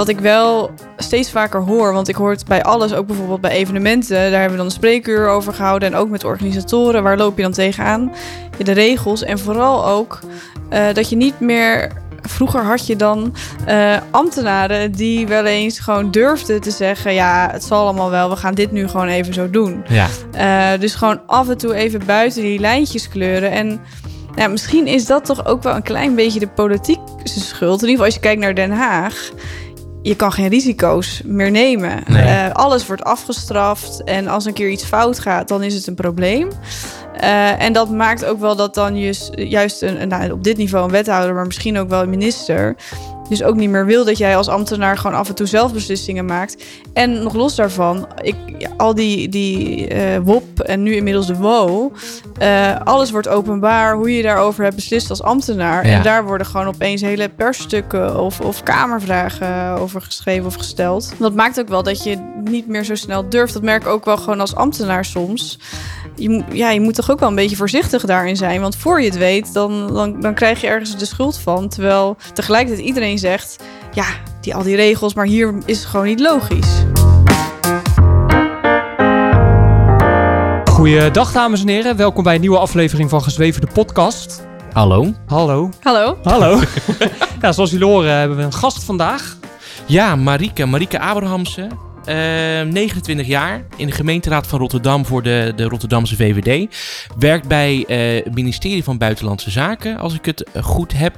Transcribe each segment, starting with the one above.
Wat ik wel steeds vaker hoor, want ik hoor het bij alles, ook bijvoorbeeld bij evenementen, daar hebben we dan een spreekuur over gehouden en ook met organisatoren, waar loop je dan tegenaan? De regels en vooral ook uh, dat je niet meer vroeger had je dan uh, ambtenaren die wel eens gewoon durfden te zeggen: Ja, het zal allemaal wel, we gaan dit nu gewoon even zo doen. Ja. Uh, dus gewoon af en toe even buiten die lijntjes kleuren. En ja, misschien is dat toch ook wel een klein beetje de politieke schuld. In ieder geval als je kijkt naar Den Haag je kan geen risico's meer nemen. Nee. Uh, alles wordt afgestraft en als een keer iets fout gaat, dan is het een probleem. Uh, en dat maakt ook wel dat dan juist, juist een, nou, op dit niveau een wethouder, maar misschien ook wel een minister, dus ook niet meer wil dat jij als ambtenaar gewoon af en toe zelf beslissingen maakt. En nog los daarvan, ik, al die, die uh, WOP en nu inmiddels de WO, uh, alles wordt openbaar hoe je daarover hebt beslist als ambtenaar. Ja. En daar worden gewoon opeens hele persstukken of, of kamervragen over geschreven of gesteld. Dat maakt ook wel dat je niet meer zo snel durft. Dat merk ik ook wel gewoon als ambtenaar soms je, ja, je moet toch ook wel een beetje voorzichtig daarin zijn. Want voor je het weet, dan, dan, dan krijg je ergens de schuld van. Terwijl tegelijkertijd iedereen zegt: ja, die, al die regels, maar hier is het gewoon niet logisch. Goeiedag, dames en heren. Welkom bij een nieuwe aflevering van Gezweven de podcast. Hallo. Hallo. Hallo. Hallo. ja, zoals jullie horen hebben we een gast vandaag. Ja, Marike. Marike Abrahamsen. Uh, 29 jaar in de gemeenteraad van Rotterdam voor de, de Rotterdamse VVD. Werkt bij uh, het ministerie van Buitenlandse Zaken, als ik het goed heb.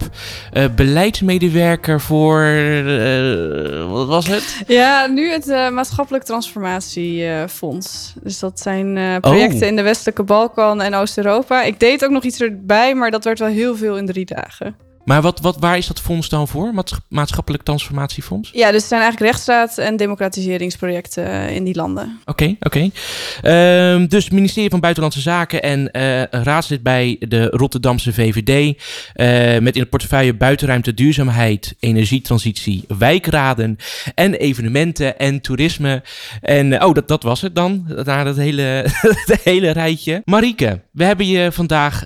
Uh, beleidsmedewerker voor. wat was het? Ja, nu het Maatschappelijk Transformatiefonds. dus dat zijn projecten oh. in de Westelijke Balkan en Oost-Europa. Ik deed ook nog iets erbij, maar dat werd wel heel veel in drie dagen. Maar wat, wat, waar is dat fonds dan voor? Maatschappelijk Transformatiefonds? Ja, dus het zijn eigenlijk rechtsstaat- en democratiseringsprojecten in die landen. Oké, okay, oké. Okay. Um, dus ministerie van Buitenlandse Zaken en uh, raadslid bij de Rotterdamse VVD. Uh, met in het portefeuille buitenruimte, duurzaamheid, energietransitie, wijkraden en evenementen en toerisme. En oh, dat, dat was het dan, na dat hele, het hele rijtje. Marieke, we hebben je vandaag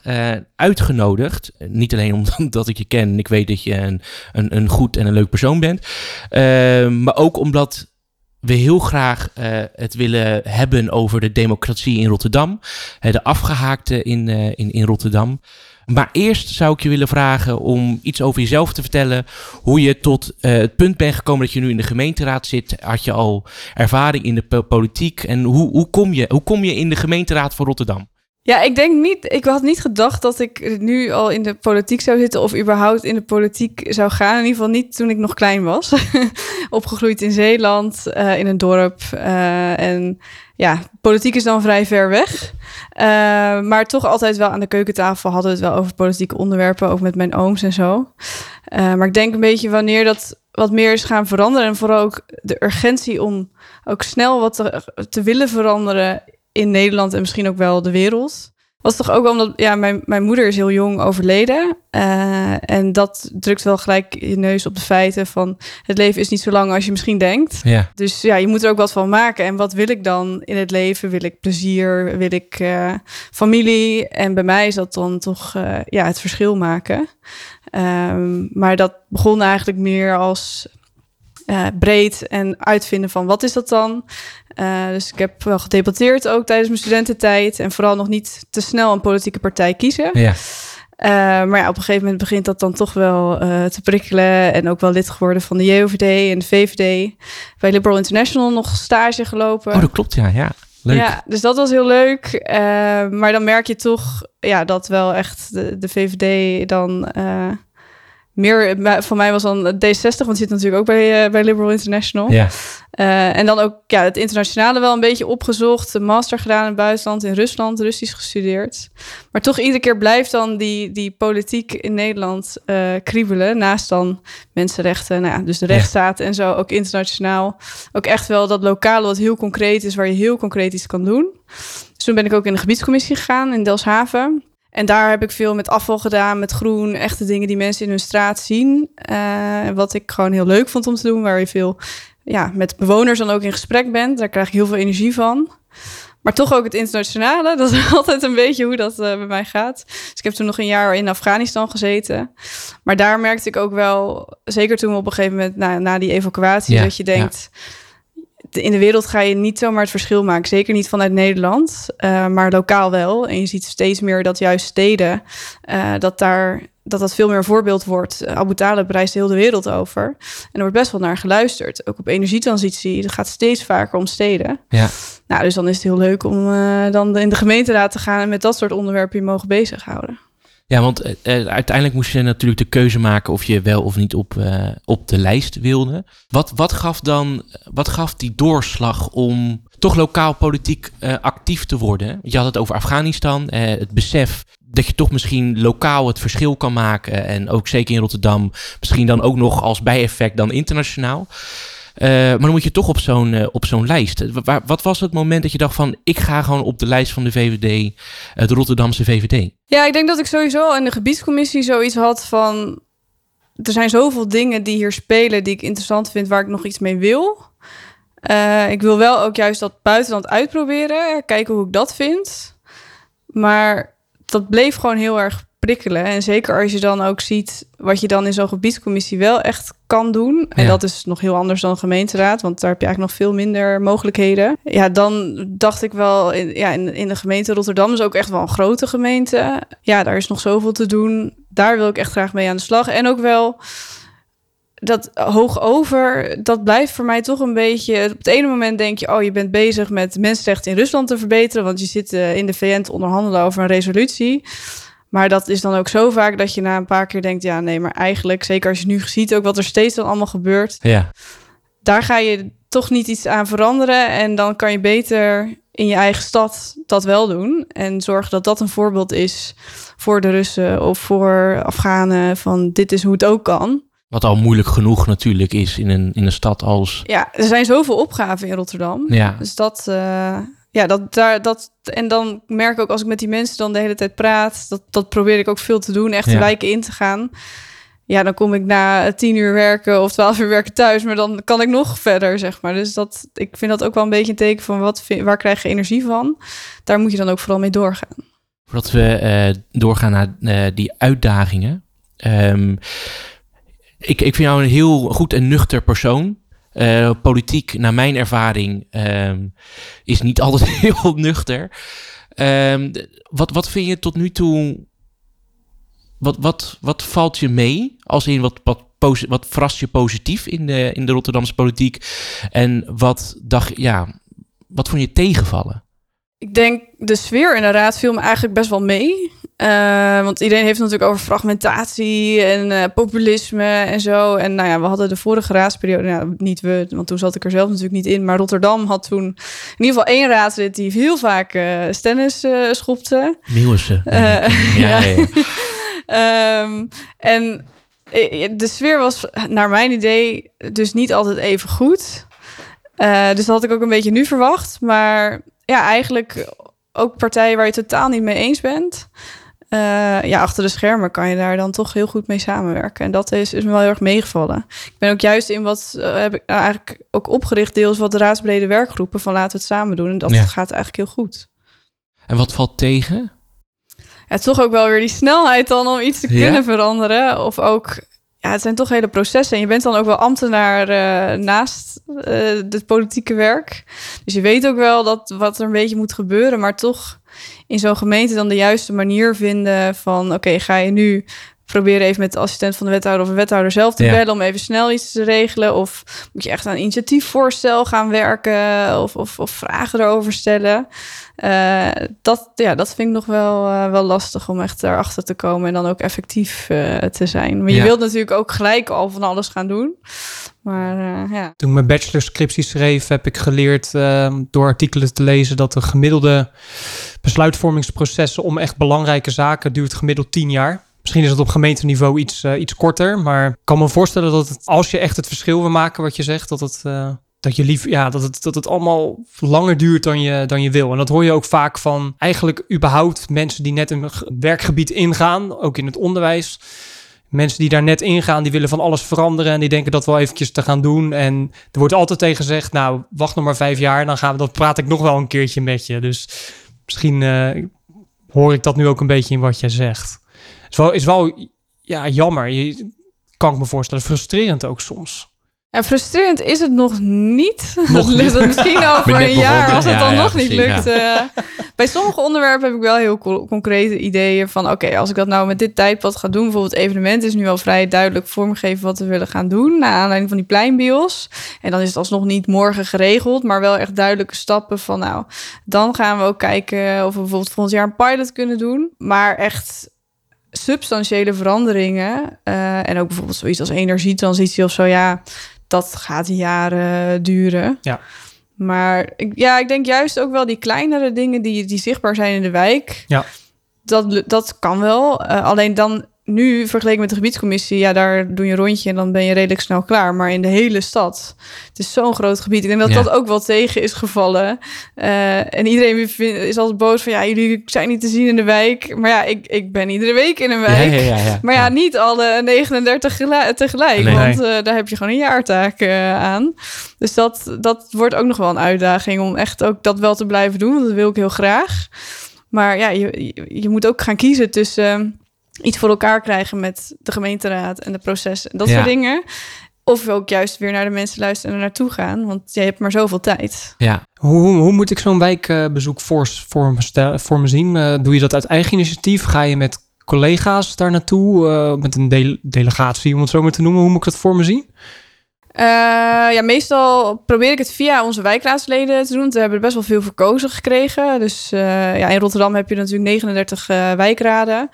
uitgenodigd. Niet alleen omdat ik je ken en ik weet dat je een, een, een goed en een leuk persoon bent. Uh, maar ook omdat we heel graag uh, het willen hebben over de democratie in Rotterdam. De afgehaakte in, in, in Rotterdam. Maar eerst zou ik je willen vragen om iets over jezelf te vertellen. Hoe je tot het punt bent gekomen dat je nu in de gemeenteraad zit. Had je al ervaring in de politiek? En hoe, hoe, kom, je, hoe kom je in de gemeenteraad van Rotterdam? Ja, ik denk niet. Ik had niet gedacht dat ik nu al in de politiek zou zitten of überhaupt in de politiek zou gaan. In ieder geval niet toen ik nog klein was. Opgegroeid in Zeeland, uh, in een dorp. Uh, en ja, politiek is dan vrij ver weg. Uh, maar toch altijd wel aan de keukentafel hadden we het wel over politieke onderwerpen, ook met mijn ooms en zo. maar ik denk een beetje wanneer dat wat meer is gaan veranderen en vooral ook de urgentie om ook snel wat te willen veranderen in Nederland en misschien ook wel de wereld. Was toch ook omdat ja, mijn, mijn moeder is heel jong overleden. Uh, en dat drukt wel gelijk je neus op de feiten van het leven is niet zo lang als je misschien denkt. Ja. Dus ja, je moet er ook wat van maken. En wat wil ik dan in het leven? Wil ik plezier? Wil ik uh, familie? En bij mij is dat dan toch uh, ja, het verschil maken. Um, maar dat begon eigenlijk meer als uh, breed en uitvinden van wat is dat dan. Uh, dus ik heb wel gedebatteerd ook tijdens mijn studententijd. En vooral nog niet te snel een politieke partij kiezen. Ja. Uh, maar ja, op een gegeven moment begint dat dan toch wel uh, te prikkelen. En ook wel lid geworden van de JOVD en de VVD. Bij Liberal International nog stage gelopen. Oh, dat klopt, ja. ja. Leuk. Ja, dus dat was heel leuk. Maar dan merk je toch ja, dat wel echt de, de VVD dan meer van mij was dan D60, want zit natuurlijk ook bij, uh, bij Liberal International. Ja. Uh, en dan ook ja, het internationale wel een beetje opgezocht. Een master gedaan in het buitenland, in Rusland, Russisch gestudeerd. Maar toch iedere keer blijft dan die, die politiek in Nederland uh, kriebelen. Naast dan mensenrechten, nou ja, dus de rechtsstaat ja. en zo, ook internationaal. Ook echt wel dat lokale wat heel concreet is, waar je heel concreet iets kan doen. Dus toen ben ik ook in de gebiedscommissie gegaan in Delfshaven. En daar heb ik veel met afval gedaan, met groen, echte dingen die mensen in hun straat zien. Uh, wat ik gewoon heel leuk vond om te doen, waar je veel ja, met bewoners dan ook in gesprek bent. Daar krijg ik heel veel energie van. Maar toch ook het internationale. Dat is altijd een beetje hoe dat uh, bij mij gaat. Dus ik heb toen nog een jaar in Afghanistan gezeten. Maar daar merkte ik ook wel, zeker toen op een gegeven moment na, na die evacuatie, ja, dat je denkt. Ja. In de wereld ga je niet zomaar het verschil maken. Zeker niet vanuit Nederland, uh, maar lokaal wel. En je ziet steeds meer dat juist steden, uh, dat daar dat dat veel meer een voorbeeld wordt. Abu Talib reist heel de wereld over. En er wordt best wel naar geluisterd. Ook op energietransitie. Dat gaat steeds vaker om steden. Ja. Nou, dus dan is het heel leuk om dan in de gemeenteraad te gaan... en met dat soort onderwerpen je mogen bezighouden. Ja, want uh, uiteindelijk moest je natuurlijk de keuze maken... of je wel of niet op, uh, op de lijst wilde. Wat, wat, gaf dan, wat gaf die doorslag om toch lokaal politiek actief te worden? Je had het over Afghanistan, het besef dat je toch misschien lokaal het verschil kan maken. En ook zeker in Rotterdam, misschien dan ook nog als bijeffect dan internationaal. Uh, maar dan moet je toch op zo'n uh, op zo'n lijst. Wat, wat was het moment dat je dacht van... ik ga gewoon op de lijst van de VVD, de Rotterdamse VVD? Ja, ik denk dat ik sowieso in de gebiedscommissie zoiets had van... er zijn zoveel dingen die hier spelen die ik interessant vind... waar ik nog iets mee wil. Ik wil wel ook juist dat buitenland uitproberen. Kijken hoe ik dat vind. Maar dat bleef gewoon heel erg prikkelen. En zeker als je dan ook ziet wat je dan in zo'n gebiedscommissie wel echt kan doen. En ja. dat is nog heel anders dan gemeenteraad, want daar heb je eigenlijk nog veel minder mogelijkheden. Ja, dan dacht ik wel, in, ja, in, in de gemeente Rotterdam is ook echt wel een grote gemeente. Ja, daar is nog zoveel te doen. Daar wil ik echt graag mee aan de slag. En ook wel dat hoog over, dat blijft voor mij toch een beetje. Op het ene moment denk je, oh, je bent bezig met mensenrechten in Rusland te verbeteren, want je zit uh, in de VN te onderhandelen over een resolutie. Maar dat is dan ook zo vaak dat je na een paar keer denkt, ja, nee, maar eigenlijk, zeker als je nu ziet ook wat er steeds dan allemaal gebeurt, ja. daar ga je toch niet iets aan veranderen en dan kan je beter in je eigen stad dat wel doen en zorgen dat dat een voorbeeld is voor de Russen of voor Afghanen van dit is hoe het ook kan. Wat al moeilijk genoeg natuurlijk is in een, in een stad als. Ja, er zijn zoveel opgaven in Rotterdam. Ja. Dus dat. Uh, ja, dat, daar, dat. En dan merk ik ook als ik met die mensen dan de hele tijd praat. Dat, dat probeer ik ook veel te doen. Echt de ja. wijken in te gaan. Ja, dan kom ik na tien uur werken of twaalf uur werken thuis. Maar dan kan ik nog verder, zeg maar. Dus dat, ik vind dat ook wel een beetje een teken van wat, waar krijg je energie van. Daar moet je dan ook vooral mee doorgaan. Voordat we uh, doorgaan naar uh, die uitdagingen. Um, ik, ik vind jou een heel goed en nuchter persoon. Uh, politiek, naar mijn ervaring, um, is niet altijd heel nuchter. Um, wat, wat vind je tot nu toe. Wat, wat, wat valt je mee? Als in wat, wat, wat verrast je positief in de, in de Rotterdamse politiek? En wat dacht ja, wat vond je tegenvallen? Ik denk de sfeer in de raad viel me eigenlijk best wel mee. Uh, want iedereen heeft het natuurlijk over fragmentatie en uh, populisme en zo. En nou ja, we hadden de vorige raadsperiode, nou, niet we, want toen zat ik er zelf natuurlijk niet in. Maar Rotterdam had toen in ieder geval één raadslid die heel vaak uh, stennis schopte. Nieuwse. ja, ja. ja. um, en de sfeer was naar mijn idee dus niet altijd even goed. dus dat had ik ook een beetje nu verwacht. Maar ja, eigenlijk ook partijen waar je totaal niet mee eens bent. Uh, ja, achter de schermen kan je daar dan toch heel goed mee samenwerken. En dat is, is me wel heel erg meegevallen. Ik ben ook juist in wat uh, heb ik eigenlijk ook opgericht, deels wat raadsbrede werkgroepen van laten we het samen doen. En dat ja. gaat eigenlijk heel goed. En wat valt tegen? Ja, toch ook wel weer die snelheid dan om iets te ja? kunnen veranderen. Of ook, ja, het zijn toch hele processen. En je bent dan ook wel ambtenaar uh, naast het politieke werk. Dus je weet ook wel dat wat er een beetje moet gebeuren, maar toch in zo'n gemeente dan de juiste manier vinden van oké, ga je nu proberen even met de assistent van de wethouder of een wethouder zelf te ja. bellen om even snel iets te regelen? Of moet je echt aan een initiatiefvoorstel gaan werken of, of, of vragen erover stellen? Uh, dat, ja, dat vind ik nog wel, uh, wel lastig om echt erachter te komen en dan ook effectief uh, te zijn. Maar je wilt natuurlijk ook gelijk al van alles gaan doen. Maar ja. Toen ik mijn bachelorscriptie schreef, heb ik geleerd ehm, door artikelen te lezen dat de gemiddelde besluitvormingsprocessen om echt belangrijke zaken duurt gemiddeld tien jaar. Misschien is het op gemeenteniveau iets, uh, iets korter. Maar ik kan me voorstellen dat als je echt het verschil wil maken, wat je zegt, dat het uh, dat je lief, ja, dat het, dat het allemaal langer duurt dan je, dan je wil. En dat hoor je ook vaak van eigenlijk überhaupt mensen die net een werkgebied ingaan, ook in het onderwijs. Mensen die daar net ingaan, die willen van alles veranderen en die denken dat wel eventjes te gaan doen. En er wordt altijd tegen gezegd, nou, wacht nog maar vijf jaar, dan gaan we, dan praat ik nog wel een keertje met je. Dus misschien uh, hoor ik dat nu ook een beetje in wat jij zegt. Het is wel, is wel ja, jammer. Je, kan ik me voorstellen, frustrerend ook soms. Ja, frustrerend is het nog niet. Nog niet. misschien over een jaar als het dan nog niet lukt. Uh, bij sommige onderwerpen heb ik wel heel concrete ideeën van... oké, als ik dat nou met dit tijdpad ga doen... bijvoorbeeld evenement is nu al vrij duidelijk vormgegeven... wat we willen gaan doen, naar aanleiding van die pleinbios. En dan is het alsnog niet morgen geregeld... maar wel echt duidelijke stappen van... nou, dan gaan we ook kijken of we bijvoorbeeld volgend jaar een pilot kunnen doen. Maar echt substantiële veranderingen... Uh, en ook bijvoorbeeld zoiets als energietransitie of zo... ja dat gaat jaren duren. Ja. Maar ik, ja, ik denk juist ook wel die kleinere dingen die, die zichtbaar zijn in de wijk. Ja. Dat, dat kan wel. Uh, alleen dan nu, vergeleken met de gebiedscommissie, ja, daar doe je een rondje en dan ben je redelijk snel klaar. Maar in de hele stad, het is zo'n groot gebied. Ik denk dat dat ook wel tegen is gevallen. Uh, en iedereen is altijd boos van, ja, jullie zijn niet te zien in de wijk. Maar ja, ik, ik ben iedere week in een wijk. Ja, ja, maar ja, niet alle 39 tegelijk, want uh, daar heb je gewoon een jaartaak uh, aan. Dus dat, dat wordt ook nog wel een uitdaging om echt ook dat wel te blijven doen. Want dat wil ik heel graag. Maar ja, je, je moet ook gaan kiezen tussen iets voor elkaar krijgen met de gemeenteraad en de processen en dat soort dingen. Of ook juist weer naar de mensen luisteren en er naartoe gaan. Want jij hebt maar zoveel tijd. Ja. Hoe, hoe moet ik zo'n wijkbezoek voor, voor, me, voor me zien? Uh, doe je dat uit eigen initiatief? Ga je met collega's daar naartoe? Uh, met een delegatie, om het zo maar te noemen. Hoe moet ik dat voor me zien? Uh, ja, meestal probeer ik het via onze wijkraadsleden te doen. We hebben er best wel veel verkozen gekregen. Dus ja, in Rotterdam heb je natuurlijk 39 wijkraden.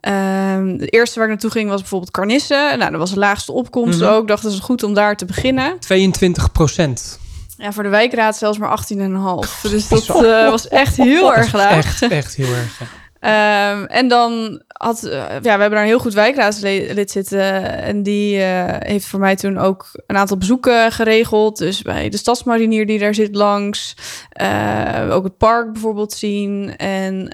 Um, de eerste waar ik naartoe ging was bijvoorbeeld Carnissen. Nou, dat was de laagste opkomst mm -hmm. ook. Dacht, het is goed om daar te beginnen. 22 procent. Ja, voor de wijkraad zelfs maar 18,5. Dus dat uh, was echt heel erg laag. Echt, echt heel erg. Um, en dan had, uh, ja, we hebben daar een heel goed wijkraadslid zitten. En die uh, heeft voor mij toen ook een aantal bezoeken geregeld. Dus bij de stadsmarinier die daar zit langs. Uh, ook het park bijvoorbeeld zien. En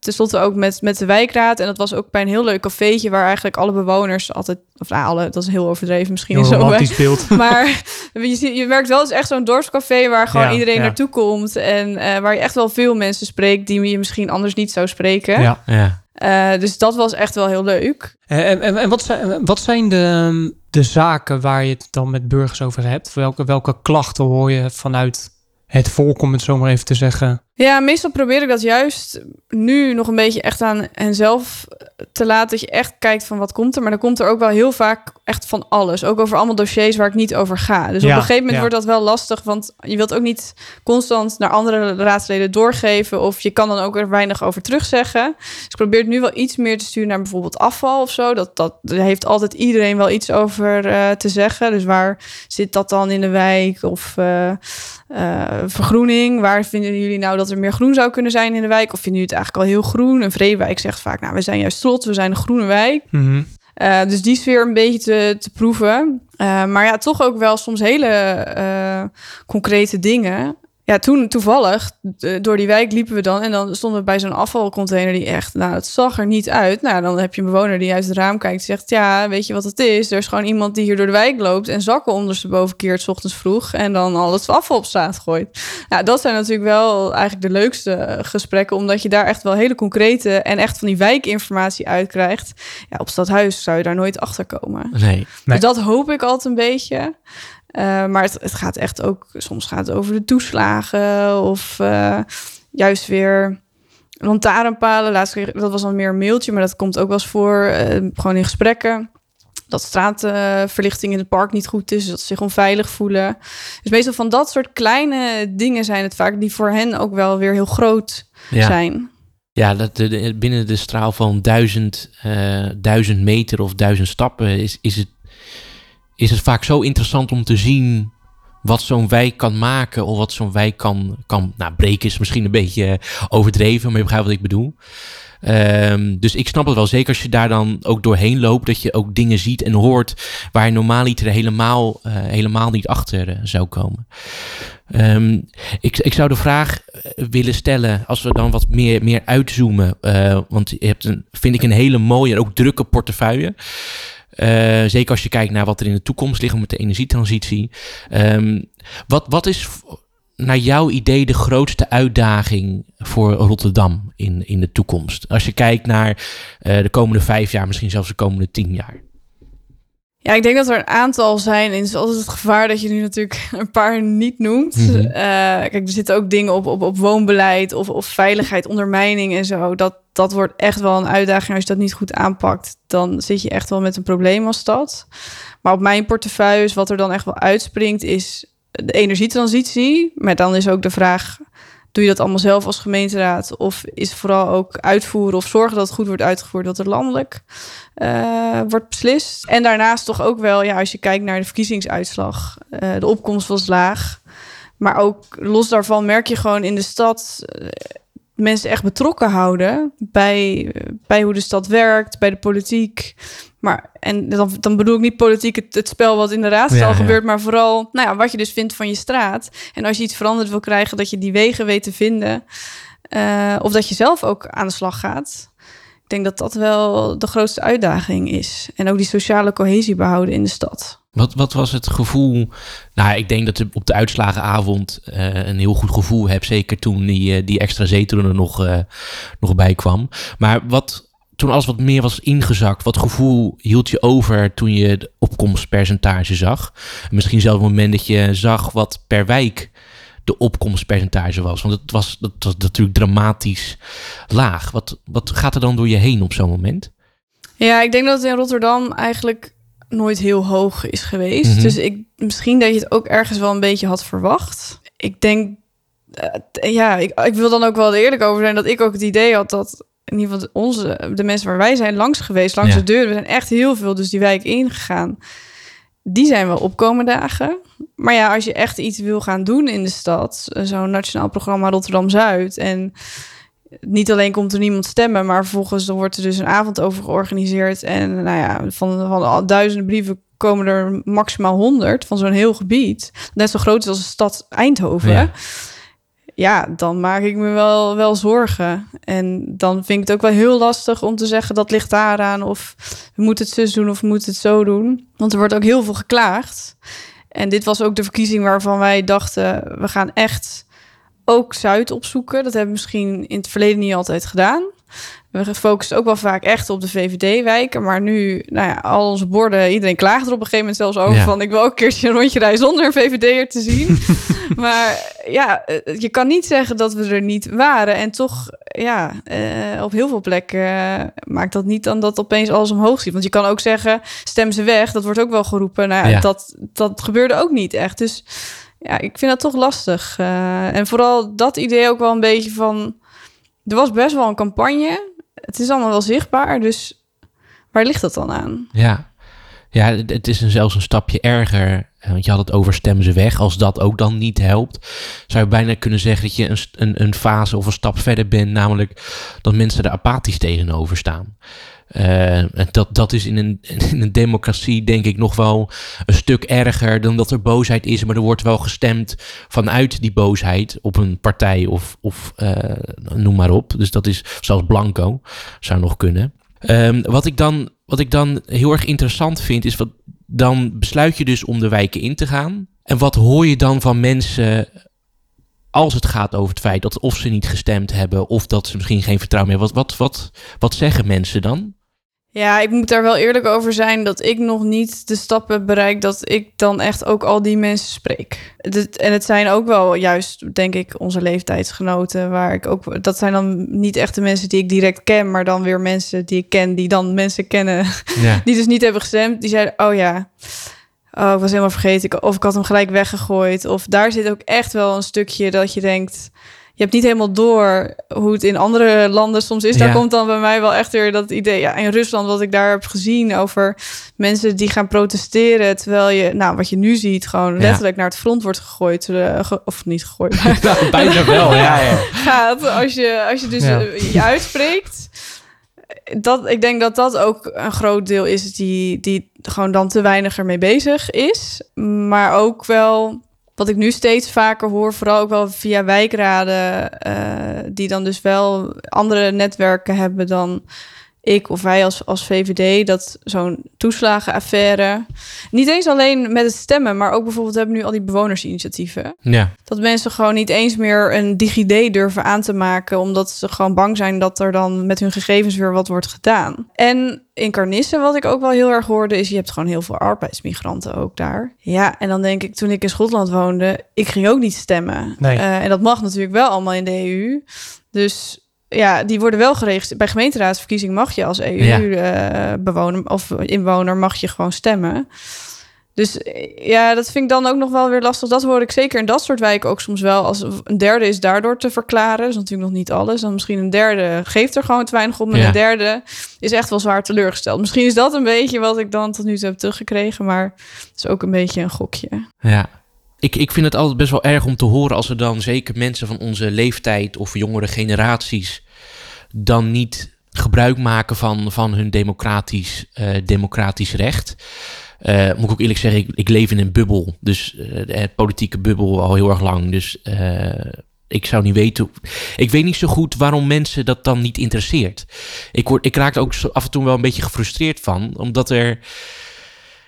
tenslotte ook met, met de wijkraad. En dat was ook bij een heel leuk cafeetje waar eigenlijk alle bewoners altijd... Of nou, alle, dat is heel overdreven misschien. Heel romantisch beeld. Maar je, ziet, je merkt wel, het is echt zo'n dorpscafé waar gewoon ja, iedereen ja. naartoe komt. En waar je echt wel veel mensen spreekt die je misschien anders niet zou spreken. Ja, ja. Uh, dus dat was echt wel heel leuk. En, en, en wat zijn, wat zijn de, de zaken waar je het dan met burgers over hebt? Welke, welke klachten hoor je vanuit het volk, om het zo maar even te zeggen? Ja, meestal probeer ik dat juist nu nog een beetje echt aan hen zelf te laten. Dat je echt kijkt van wat komt er. Maar dan komt er ook wel heel vaak echt van alles. Ook over allemaal dossiers waar ik niet over ga. Dus ja, op een gegeven moment ja. wordt dat wel lastig. Want je wilt ook niet constant naar andere raadsleden doorgeven. Of je kan dan ook er weinig over terugzeggen. Dus ik probeer het nu wel iets meer te sturen naar bijvoorbeeld afval of zo. Dat, dat daar heeft altijd iedereen wel iets over uh, te zeggen. Dus waar zit dat dan in de wijk? Of uh, uh, vergroening. Waar vinden jullie nou dat er meer groen zou kunnen zijn in de wijk? Of vinden jullie het eigenlijk al heel groen? Een Vreewijk zegt vaak, nou, we zijn juist trots, we zijn een groene wijk. Mm -hmm. uh, dus die sfeer een beetje te, te proeven. Uh, maar ja, toch ook wel soms hele uh, concrete dingen ja, toen toevallig door die wijk liepen we dan en dan stonden we bij zo'n afvalcontainer die echt, nou, het zag er niet uit. Nou, dan heb je een bewoner die uit het raam kijkt en zegt, ja, weet je wat het is? Er is gewoon iemand die hier door de wijk loopt en zakken ondersteboven keert s ochtends vroeg en dan al het afval op straat gooit. Nou, dat zijn natuurlijk wel eigenlijk de leukste gesprekken, omdat je daar echt wel hele concrete en echt van die wijkinformatie uitkrijgt. Ja, op stadhuis zou je daar nooit achter komen. Nee. nee. Dus dat hoop ik altijd een beetje. Uh, maar het, het, gaat echt ook, soms gaat het over de toeslagen of uh, juist weer lantaarnpalen. Laatst kreeg, dat was al meer een mailtje, maar dat komt ook wel eens voor, uh, gewoon in gesprekken. Dat straatverlichting in het park niet goed is, dat ze zich onveilig voelen. Dus meestal van dat soort kleine dingen zijn het vaak die voor hen ook wel weer heel groot ja. zijn. Ja, dat de, binnen de straal van duizend, duizend meter of duizend stappen is, is het is het vaak zo interessant om te zien wat zo'n wijk kan maken of wat zo'n wijk kan, kan nou, breken is misschien een beetje overdreven, maar je begrijpt wat ik bedoel. Ehm, dus ik snap het wel, zeker als je daar dan ook doorheen loopt, dat je ook dingen ziet en hoort waar je normaal niet helemaal, uh, helemaal niet achter uh, zou komen. Um, ik, ik zou de vraag eh, willen stellen, als we dan wat meer, meer uitzoomen, want je hebt een, vind ik een hele mooie en ook drukke portefeuille. Uh, zeker als je kijkt naar wat er in de toekomst ligt met de energietransitie. Um, wat, wat is naar jouw idee de grootste uitdaging voor Rotterdam in, in de toekomst? Als je kijkt naar uh, de komende vijf jaar, misschien zelfs de komende tien jaar. Ja, ik denk dat er een aantal zijn. En het is altijd het gevaar dat je nu natuurlijk een paar niet noemt. Mm -hmm. uh, kijk, er zitten ook dingen op, op, op woonbeleid of, of veiligheid, ondermijning en zo. Dat, dat wordt echt wel een uitdaging. Als je dat niet goed aanpakt, dan zit je echt wel met een probleem als stad. Maar op mijn portefeuille, wat er dan echt wel uitspringt, is de energietransitie. Maar dan is ook de vraag: doe je dat allemaal zelf als gemeenteraad? Of is het vooral ook uitvoeren of zorgen dat het goed wordt uitgevoerd, dat er landelijk uh, wordt beslist? En daarnaast toch ook wel, ja, als je kijkt naar de verkiezingsuitslag, uh, de opkomst was laag. Maar ook los daarvan merk je gewoon in de stad uh, mensen echt betrokken houden bij, bij hoe de stad werkt, bij de politiek. Maar, en dan, dan bedoel ik niet politiek het, het spel wat in de raadzaal ja, gebeurt, ja. maar vooral nou ja, wat je dus vindt van je straat. En als je iets veranderd wil krijgen, dat je die wegen weet te vinden. Uh, of dat je zelf ook aan de slag gaat. Ik denk dat dat wel de grootste uitdaging is. En ook die sociale cohesie behouden in de stad. Wat, wat was het gevoel? Nou, ik denk dat je op de uitslagenavond uh, een heel goed gevoel hebt. Zeker toen die, uh, die extra zetel er nog, uh, nog bij kwam. Maar wat, toen alles wat meer was ingezakt, wat gevoel hield je over toen je de opkomstpercentage zag? Misschien zelfs het moment dat je zag wat per wijk de opkomstpercentage was. Want het was, dat was natuurlijk dramatisch laag. Wat, wat gaat er dan door je heen op zo'n moment? Ja, ik denk dat in Rotterdam eigenlijk nooit heel hoog is geweest. Mm -hmm. Dus ik, misschien dat je het ook ergens wel een beetje had verwacht. Ik denk, uh, ja, ik, ik wil dan ook wel eerlijk over zijn dat ik ook het idee had dat in ieder geval onze, de mensen waar wij zijn langs geweest, langs ja. de deur, we zijn echt heel veel dus die wijk ingegaan. Die zijn wel opkomende dagen. Maar ja, als je echt iets wil gaan doen in de stad, zo'n nationaal programma Rotterdam Zuid en niet alleen komt er niemand stemmen, maar vervolgens wordt er dus een avond over georganiseerd. En nou ja, van, van duizenden brieven komen er maximaal honderd van zo'n heel gebied. Net zo groot als de stad Eindhoven. Ja. ja, dan maak ik me wel, wel zorgen. En dan vind ik het ook wel heel lastig om te zeggen dat ligt daaraan. Of we moeten het zus doen of we moeten het zo doen. Want er wordt ook heel veel geklaagd. En dit was ook de verkiezing waarvan wij dachten, we gaan echt ook Zuid opzoeken. Dat hebben we misschien in het verleden niet altijd gedaan. We focussen ook wel vaak echt op de VVD-wijken. Maar nu, nou ja, al onze borden, iedereen klaagt er op een gegeven moment zelfs over ja. van... ik wil ook een keertje een rondje rijden zonder een VVD'er te zien. maar ja, je kan niet zeggen dat we er niet waren. En toch, ja, uh, op heel veel plekken uh, maakt dat niet dan dat opeens alles omhoog schiet. Want je kan ook zeggen, stem ze weg. Dat wordt ook wel geroepen. Nou ja, ja. Dat, dat gebeurde ook niet echt. Dus ja, ik vind dat toch lastig. Uh, en vooral dat idee ook wel een beetje van... Er was best wel een campagne. Het is allemaal wel zichtbaar, dus waar ligt dat dan aan? Ja, ja het is een, zelfs een stapje erger. Want je had het over stemmen ze weg. Als dat ook dan niet helpt, zou je bijna kunnen zeggen dat je een, een, een fase of een stap verder bent. Namelijk dat mensen er apathisch tegenover staan. Uh, dat, dat is in een, in een democratie denk ik nog wel een stuk erger dan dat er boosheid is. Maar er wordt wel gestemd vanuit die boosheid op een partij of, of uh, noem maar op. Dus dat is zelfs blanco, zou nog kunnen. Um, wat, ik dan, wat ik dan heel erg interessant vind is, wat, dan besluit je dus om de wijken in te gaan. En wat hoor je dan van mensen als het gaat over het feit dat of ze niet gestemd hebben of dat ze misschien geen vertrouwen meer hebben. Wat, wat, wat, wat zeggen mensen dan? Ja, ik moet daar wel eerlijk over zijn dat ik nog niet de stappen bereik dat ik dan echt ook al die mensen spreek. En het zijn ook wel juist, denk ik, onze leeftijdsgenoten, waar ik ook. Dat zijn dan niet echt de mensen die ik direct ken, maar dan weer mensen die ik ken, die dan mensen kennen, ja. die dus niet hebben gestemd. Die zeiden: Oh ja, oh, ik was helemaal vergeten. Of ik had hem gelijk weggegooid. Of daar zit ook echt wel een stukje dat je denkt hebt niet helemaal door hoe het in andere landen soms is. Daar Ja. komt dan bij mij wel echt weer dat idee. Ja, in Rusland, wat ik daar heb gezien over mensen die gaan protesteren. Terwijl je, nou, wat je nu ziet, gewoon letterlijk naar het front wordt gegooid. eh, ge- of niet gegooid, maar Nou, bijna wel, ja. ja. gaat als je, als je dus eh, je uitspreekt. Dat, ik denk dat dat ook een groot deel is die, die gewoon dan te weinig ermee bezig is. Maar ook wel, wat ik nu steeds vaker hoor, vooral ook wel via wijkraden, eh, die dan dus wel andere netwerken hebben dan ik of wij als, als VVD, dat zo'n toeslagenaffaire, niet eens alleen met het stemmen, maar ook bijvoorbeeld we hebben nu al die bewonersinitiatieven. Ja, Dat mensen gewoon niet eens meer een DigiD durven aan te maken, omdat ze gewoon bang zijn dat er dan met hun gegevens weer wat wordt gedaan. En in Carnissen, wat ik ook wel heel erg hoorde, is je hebt gewoon heel veel arbeidsmigranten ook daar. Ja, en dan denk ik, toen ik in Schotland woonde, ik ging ook niet stemmen. Nee. Eh, en dat mag natuurlijk wel allemaal in de EU. Dus ja, die worden wel geregistreerd. Bij gemeenteraadsverkiezing mag je als EU-bewoner of inwoner mag je gewoon stemmen. Dus eh, ja, dat vind ik dan ook nog wel weer lastig. Dat hoor ik zeker in dat soort wijken ook soms wel. Als een derde is daardoor te verklaren. Dat is natuurlijk nog niet alles. Dan misschien een derde geeft er gewoon te weinig om. En Ja. een derde is echt wel zwaar teleurgesteld. Misschien is dat een beetje wat ik dan tot nu toe heb teruggekregen. Maar het is ook een beetje een gokje. ja. Ik, ik vind het altijd best wel erg om te horen als er dan zeker mensen van onze leeftijd of jongere generaties dan niet gebruik maken van, van hun democratisch, eh, democratisch recht. Eh, moet ik ook eerlijk zeggen, ik, leef in een bubbel. Dus eh, de politieke bubbel al heel erg lang. Dus ik zou niet weten. Ik weet niet zo goed waarom mensen dat dan niet interesseert. Ik, word, ik raak er ook af en toe wel een beetje gefrustreerd van. Omdat er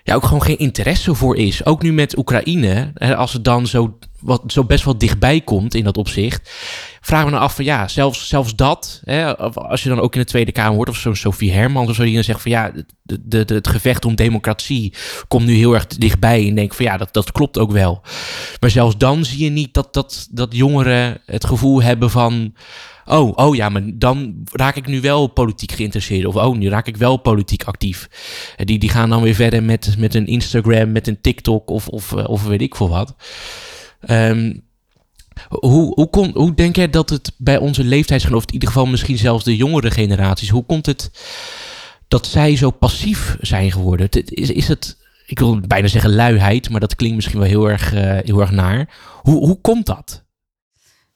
ja, ook gewoon geen interesse voor is. Ook nu met Oekraïne, als het dan zo, wat, zo best wel dichtbij komt in dat opzicht, vragen we dan af van ja, zelfs, zelfs dat, hè, als je dan ook in de Tweede Kamer hoort, of zo'n Sophie Hermans of zo, die dan zegt van ja, de, de, de- het gevecht om democratie komt nu heel erg dichtbij. En denk van ja, dat, dat klopt ook wel. Maar zelfs dan zie je niet dat, dat, dat jongeren het gevoel hebben van. Oh, oh ja, maar dan raak ik nu wel politiek geïnteresseerd. Of oh, nu raak ik wel politiek actief. Die, die gaan dan weer verder met, met een Instagram, met een TikTok of, of, eh, of weet ik veel wat. Ehm, hoe, hoe, kon, hoe denk jij dat het bij onze leeftijdsgenoten, in ieder geval misschien zelfs de jongere generaties, hoe komt het dat zij zo passief zijn geworden? Is, is het, ik wil bijna zeggen luiheid, maar dat klinkt misschien wel heel erg, eh, heel erg naar. Hoe, hoe komt dat?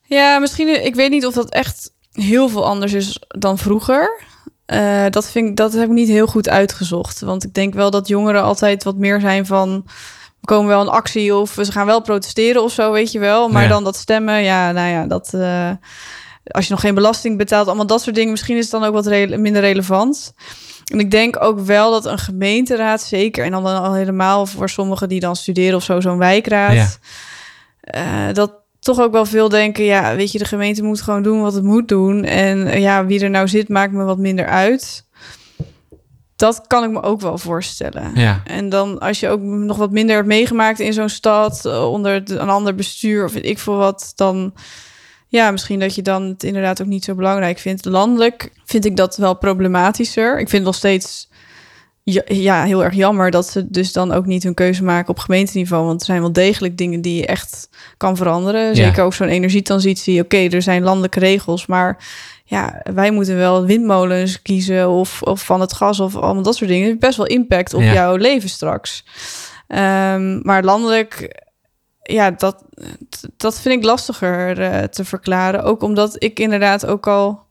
Ja, misschien. Ik weet niet of dat echt heel veel anders is dan vroeger. Eh, dat, vind ik, dat heb ik niet heel goed uitgezocht. Want ik denk wel dat jongeren altijd wat meer zijn van. We komen wel in actie of ze gaan wel protesteren of zo, weet je wel. Maar Ja. dan dat stemmen, ja, nou ja, dat. eh, als je nog geen belasting betaalt, allemaal dat soort dingen. Misschien is het dan ook wat minder relevant. En ik denk ook wel dat een gemeenteraad, zeker, en dan al helemaal voor sommigen die dan studeren of zo, zo'n wijkraad. Ja. eh, dat toch ook wel veel denken, ja, weet je, de gemeente moet gewoon doen wat het moet doen. En eh, ja, wie er nou zit, maakt me wat minder uit. Dat kan ik me ook wel voorstellen. Ja, En dan als je ook nog wat minder hebt meegemaakt in zo'n stad, eh, onder een ander bestuur of weet ik veel wat, dan ja, misschien dat je dan het inderdaad ook niet zo belangrijk vindt. Landelijk vind ik dat wel problematischer. Ik vind het nog steeds ja, ja, heel erg jammer dat ze dus dan ook niet hun keuze maken op gemeenteniveau. Want er zijn wel degelijk dingen die je echt kan veranderen. Zeker ook zo'n energietransitie. Oké, er zijn landelijke regels, maar ja, wij moeten wel windmolens kiezen of, of van het gas of allemaal dat soort dingen. Het heeft best wel impact op Ja. jouw leven straks. Ehm, maar landelijk, ja, dat, dat vind ik lastiger eh, te verklaren. Ook omdat ik inderdaad ook al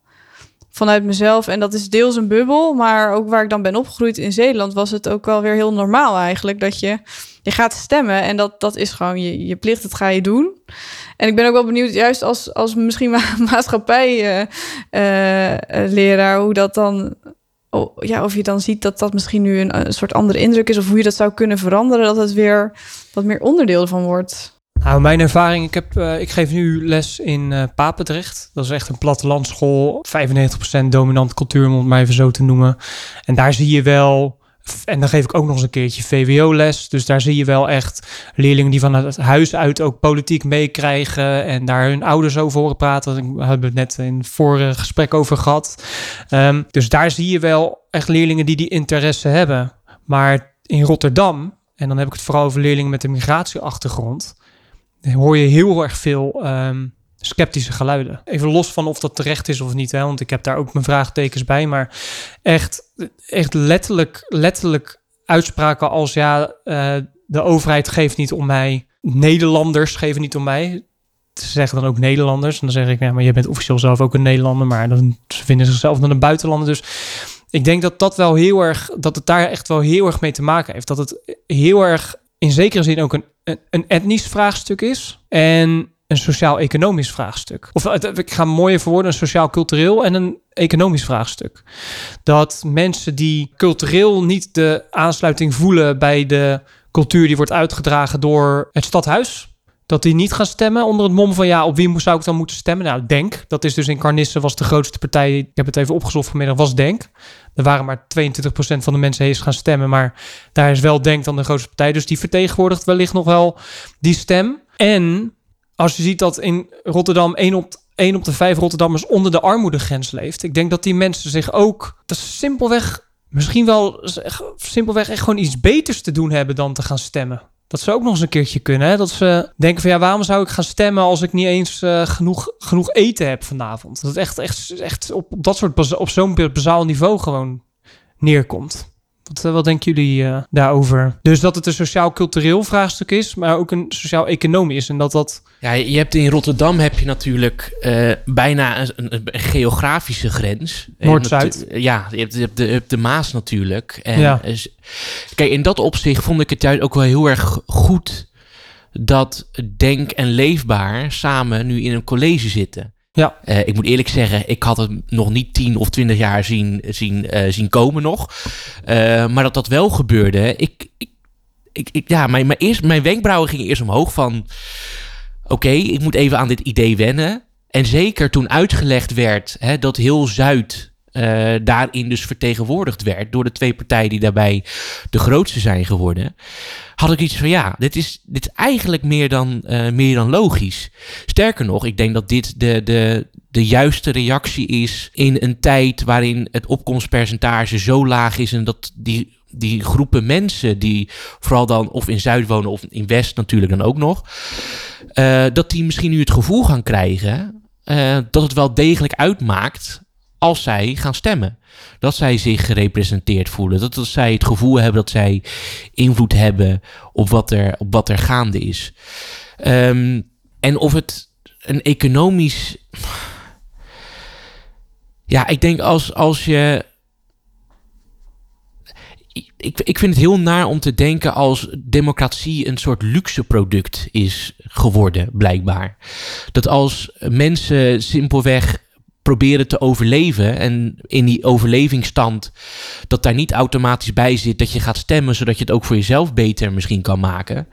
vanuit mezelf, en dat is deels een bubbel, maar ook waar ik dan ben opgegroeid in Zeeland, was het ook wel weer heel normaal eigenlijk dat je, je gaat stemmen en dat, dat is gewoon je, je plicht, dat ga je doen. En ik ben ook wel benieuwd, juist als, als misschien ma maatschappijleraar, hoe dat dan, oh, ja, of je dan ziet dat dat misschien nu een soort andere indruk is, of hoe je dat zou kunnen veranderen, dat het weer wat meer onderdeel van wordt. Nou, mijn ervaring, ik, heb, eh, ik geef nu les in eh Papendrecht. Dat is echt een plattelandschool, 95% dominant cultuur, om het even zo te noemen. En daar zie je wel, en dan geef ik ook nog eens een keertje VWO-les. Dus daar zie je wel echt leerlingen die van het huis uit ook politiek meekrijgen en daar hun ouders over horen praten. We hebben het net in het vorige gesprek over gehad. Ehm, dus daar zie je wel echt leerlingen die die interesse hebben. Maar in Rotterdam, en dan heb ik het vooral over leerlingen met een migratieachtergrond, hoor je heel erg veel ehm, sceptische geluiden. Even los van of dat terecht is of niet, hè, want ik heb daar ook mijn vraagtekens bij. Maar echt, echt letterlijk, letterlijk uitspraken als ja, uh, de overheid geeft niet om mij. Nederlanders geven niet om mij. Ze zeggen dan ook Nederlanders. En dan zeg ik, ja, maar je bent officieel zelf ook een Nederlander. Maar dan ze vinden zichzelf dan een buitenlander. Dus ik denk dat dat wel heel erg, dat het daar echt wel heel erg mee te maken heeft. Dat het heel erg in zekere zin ook een, een, etnisch vraagstuk is. En een sociaal-economisch vraagstuk. Of ik ga mooier verwoorden, een sociaal-cultureel en een economisch vraagstuk. Dat mensen die cultureel niet de aansluiting voelen bij de cultuur die wordt uitgedragen door het stadhuis. Dat die niet gaan stemmen onder het mom van ja, op wie zou ik dan moeten stemmen? Nou, Denk. Dat is dus in Carnisse was de grootste partij. Ik heb het even opgezocht vanmiddag, was Denk. Er waren maar 22% van de mensen eens gaan stemmen. Maar daar is wel Denk dan de grootste partij. Dus die vertegenwoordigt wellicht nog wel die stem. En als je ziet dat in Rotterdam 1 op, 1 op de 5 Rotterdammers onder de armoedegrens leeft. Ik denk dat die mensen zich ook. Simpelweg misschien wel simpelweg echt gewoon iets beters te doen hebben dan te gaan stemmen. Dat zou ook nog eens een keertje kunnen. Hè? Dat ze denken van ja, waarom zou ik gaan stemmen als ik niet eens uh, genoeg, genoeg eten heb vanavond? Dat het echt, echt, echt op dat soort op zo'n bazaal niveau gewoon neerkomt. Wat, eh, wat denken jullie uh, daarover? Dus dat het een sociaal-cultureel vraagstuk is, maar ook een sociaal-economisch. En dat dat. Ja, je hebt in Rotterdam heb je natuurlijk uh, bijna een, een, een, geografische grens. Noord-Zuid. Ja, je hebt, je, hebt de, je hebt de Maas natuurlijk. En ja. kijk, in dat opzicht vond ik het juist ook wel heel erg goed dat Denk en Leefbaar samen nu in een college zitten. Ja. Uh, ik moet eerlijk zeggen, ik had het nog niet tien of twintig jaar zien, zien, uh, zien komen nog. Uh, maar dat dat wel gebeurde. Ik, ik, ik, ja, mijn, mijn, eerst, mijn wenkbrauwen gingen eerst omhoog van... Oké, ik moet even aan dit idee wennen. En zeker toen uitgelegd werd hè, dat heel Zuid uh, daarin dus vertegenwoordigd werd door de twee partijen die daarbij de grootste zijn geworden, had ik iets van ja, dit is, dit is eigenlijk meer dan, uh, meer dan logisch. Sterker nog, ik denk dat dit de, de, de juiste reactie is in een tijd waarin het opkomstpercentage zo laag is en dat die die groepen mensen die vooral dan of in Zuid wonen of in West natuurlijk dan ook nog, uh, dat die misschien nu het gevoel gaan krijgen dat het wel degelijk uitmaakt als zij gaan stemmen. Dat zij zich gerepresenteerd voelen. Dat, dat zij het gevoel hebben dat zij invloed hebben op wat er, op wat er gaande is. Um, en of het een economisch. Ja, ik denk als, als je. Ik, ik vind het heel naar om te denken als democratie een soort luxe product is geworden, blijkbaar. Dat als mensen simpelweg proberen te overleven. En in die overlevingsstand dat daar niet automatisch bij zit dat je gaat stemmen, zodat je het ook voor jezelf beter misschien kan maken.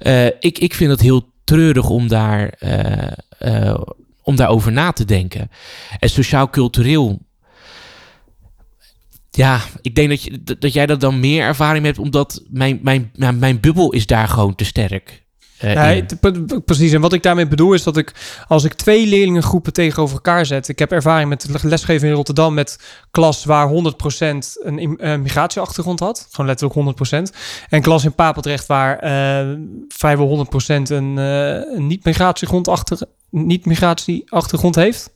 Uh, ik, ik vind het heel treurig om daar. Uh, uh, om daarover na te denken. En sociaal-cultureel ja, ik denk dat, je, dat jij dat dan meer ervaring hebt, omdat mijn, mijn, mijn bubbel is daar gewoon te sterk. Uh, nee, precies. En wat ik daarmee bedoel is dat ik, als ik twee leerlingengroepen tegenover elkaar zet. Ik heb ervaring met lesgeven in Rotterdam met klas waar 100% een uh, migratieachtergrond had. Gewoon letterlijk 100%. En klas in Papendrecht waar uh, vrijwel 100% een, een niet-migratieachtergrond niet -migratieachtergrond heeft.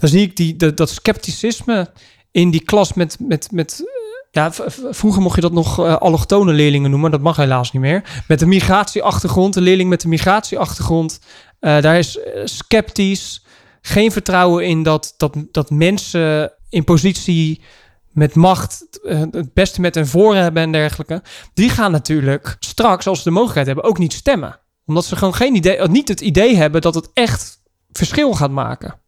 Dan zie ik die, dat, dat scepticisme in die klas met, met, met ja, vroeger mocht je dat nog uh, allochtone leerlingen noemen. Dat mag helaas niet meer. Met een migratieachtergrond, een leerling met een migratieachtergrond. Uh, daar is uh, sceptisch. Geen vertrouwen in dat, dat, dat mensen in positie met macht het beste met hen voor hebben en dergelijke. Die gaan natuurlijk straks, als ze de mogelijkheid hebben, ook niet stemmen. Omdat ze gewoon geen idee, niet het idee hebben dat het echt verschil gaat maken.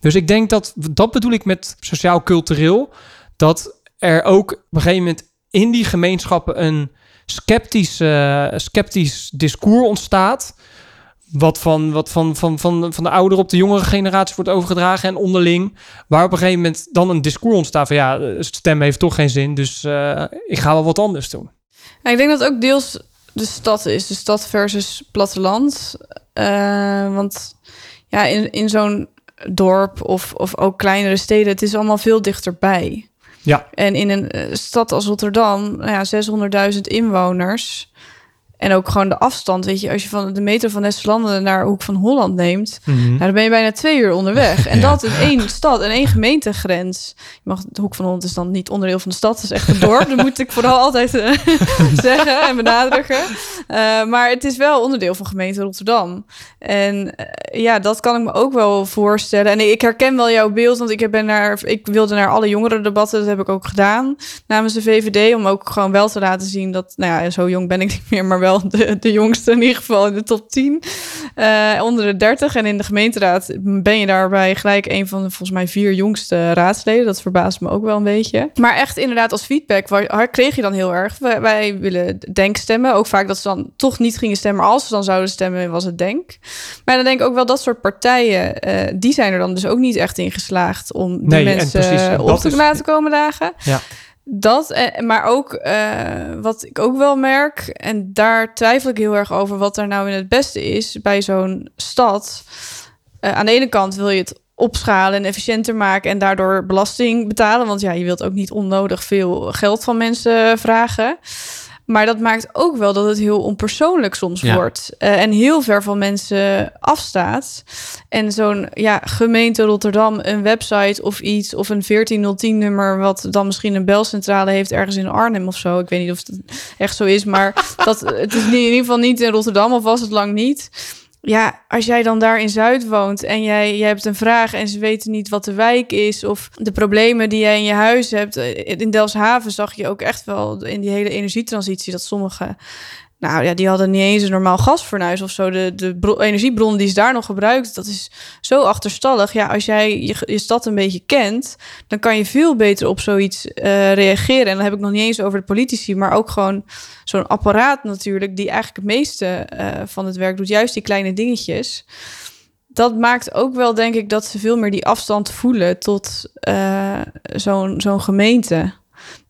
Dus ik denk dat, dat bedoel ik met sociaal-cultureel, dat er ook op een gegeven moment in die gemeenschappen een sceptisch, uh, sceptisch discours ontstaat. Wat, van, wat van, van, van, van de oudere op de jongere generatie wordt overgedragen en onderling. Waar op een gegeven moment dan een discours ontstaat van ja, stemmen heeft toch geen zin. Dus uh, ik ga wel wat anders doen. Ja, ik denk dat ook deels de stad is. De stad versus platteland. Uh, want ja, in, in zo'n dorp of, of ook kleinere steden, het is allemaal veel dichterbij. Ja. En in een stad als Rotterdam, nou ja, 600.000 inwoners. En ook gewoon de afstand, weet je, als je van de metro van Nestlanden naar Hoek van Holland neemt, Mhm. nou, dan ben je bijna twee uur onderweg. En Ja. dat in één stad en één gemeentegrens. Je mag, de Hoek van Holland is dan niet onderdeel van de stad, het is echt een dorp. dat moet ik vooral altijd eh, zeggen en benadrukken. Eh, maar het is wel onderdeel van gemeente Rotterdam. En eh, ja, dat kan ik me ook wel voorstellen. En ik herken wel jouw beeld, want ik, ben naar, ik wilde naar alle jongerendebatten. Dat heb ik ook gedaan namens de VVD. Om ook gewoon wel te laten zien dat, nou ja, zo jong ben ik niet meer, maar wel de, de jongste in ieder geval in de top 10. Eh, onder de 30. En in de gemeenteraad ben je daarbij gelijk een van de volgens mij vier jongste raadsleden. Dat verbaast me ook wel een beetje. Maar echt inderdaad als feedback waar, kreeg je dan heel erg. Wij, wij willen denkstemmen. Ook vaak dat ze dan toch niet gingen stemmen. Maar als ze dan zouden stemmen, was het denk. Maar dan denk ik ook wel dat soort partijen, eh, die zijn er dan dus ook niet echt in geslaagd om die Nee, mensen precies, eh, op te is- laten komen dagen. Ja. Dat, eh, maar ook eh, wat ik ook wel merk, en daar twijfel ik heel erg over wat er nou in het beste is bij zo'n stad. Eh, aan de ene kant wil je het opschalen en efficiënter maken en daardoor belasting betalen. Want ja, je wilt ook niet onnodig veel geld van mensen vragen. Maar dat maakt ook wel dat het heel onpersoonlijk soms Ja. wordt. eh, en heel ver van mensen afstaat. En zo'n ja, gemeente Rotterdam, een website of iets, of een 14010-nummer, wat dan misschien een belcentrale heeft ergens in Arnhem of zo. Ik weet niet of het echt zo is, maar dat, het is in ieder geval niet in Rotterdam, of was het lang niet. Ja, als jij dan daar in Zuid woont en jij, jij hebt een vraag en ze weten niet wat de wijk is of de problemen die jij in je huis hebt. Eh, In Delfshaven zag je ook echt wel in die hele energietransitie dat sommige, nou ja, die hadden niet eens een normaal gasfornuis of zo. De, de bro- energiebron die is daar nog gebruikt, dat is zo achterstallig. Ja, als jij je, je stad een beetje kent, dan kan je veel beter op zoiets eh, reageren. En dan heb ik nog niet eens over de politici, maar ook gewoon zo'n apparaat natuurlijk, die eigenlijk het meeste eh, van het werk doet, juist die kleine dingetjes. Dat maakt ook wel, denk ik, dat ze veel meer die afstand voelen tot eh, zo'n zo'n gemeente.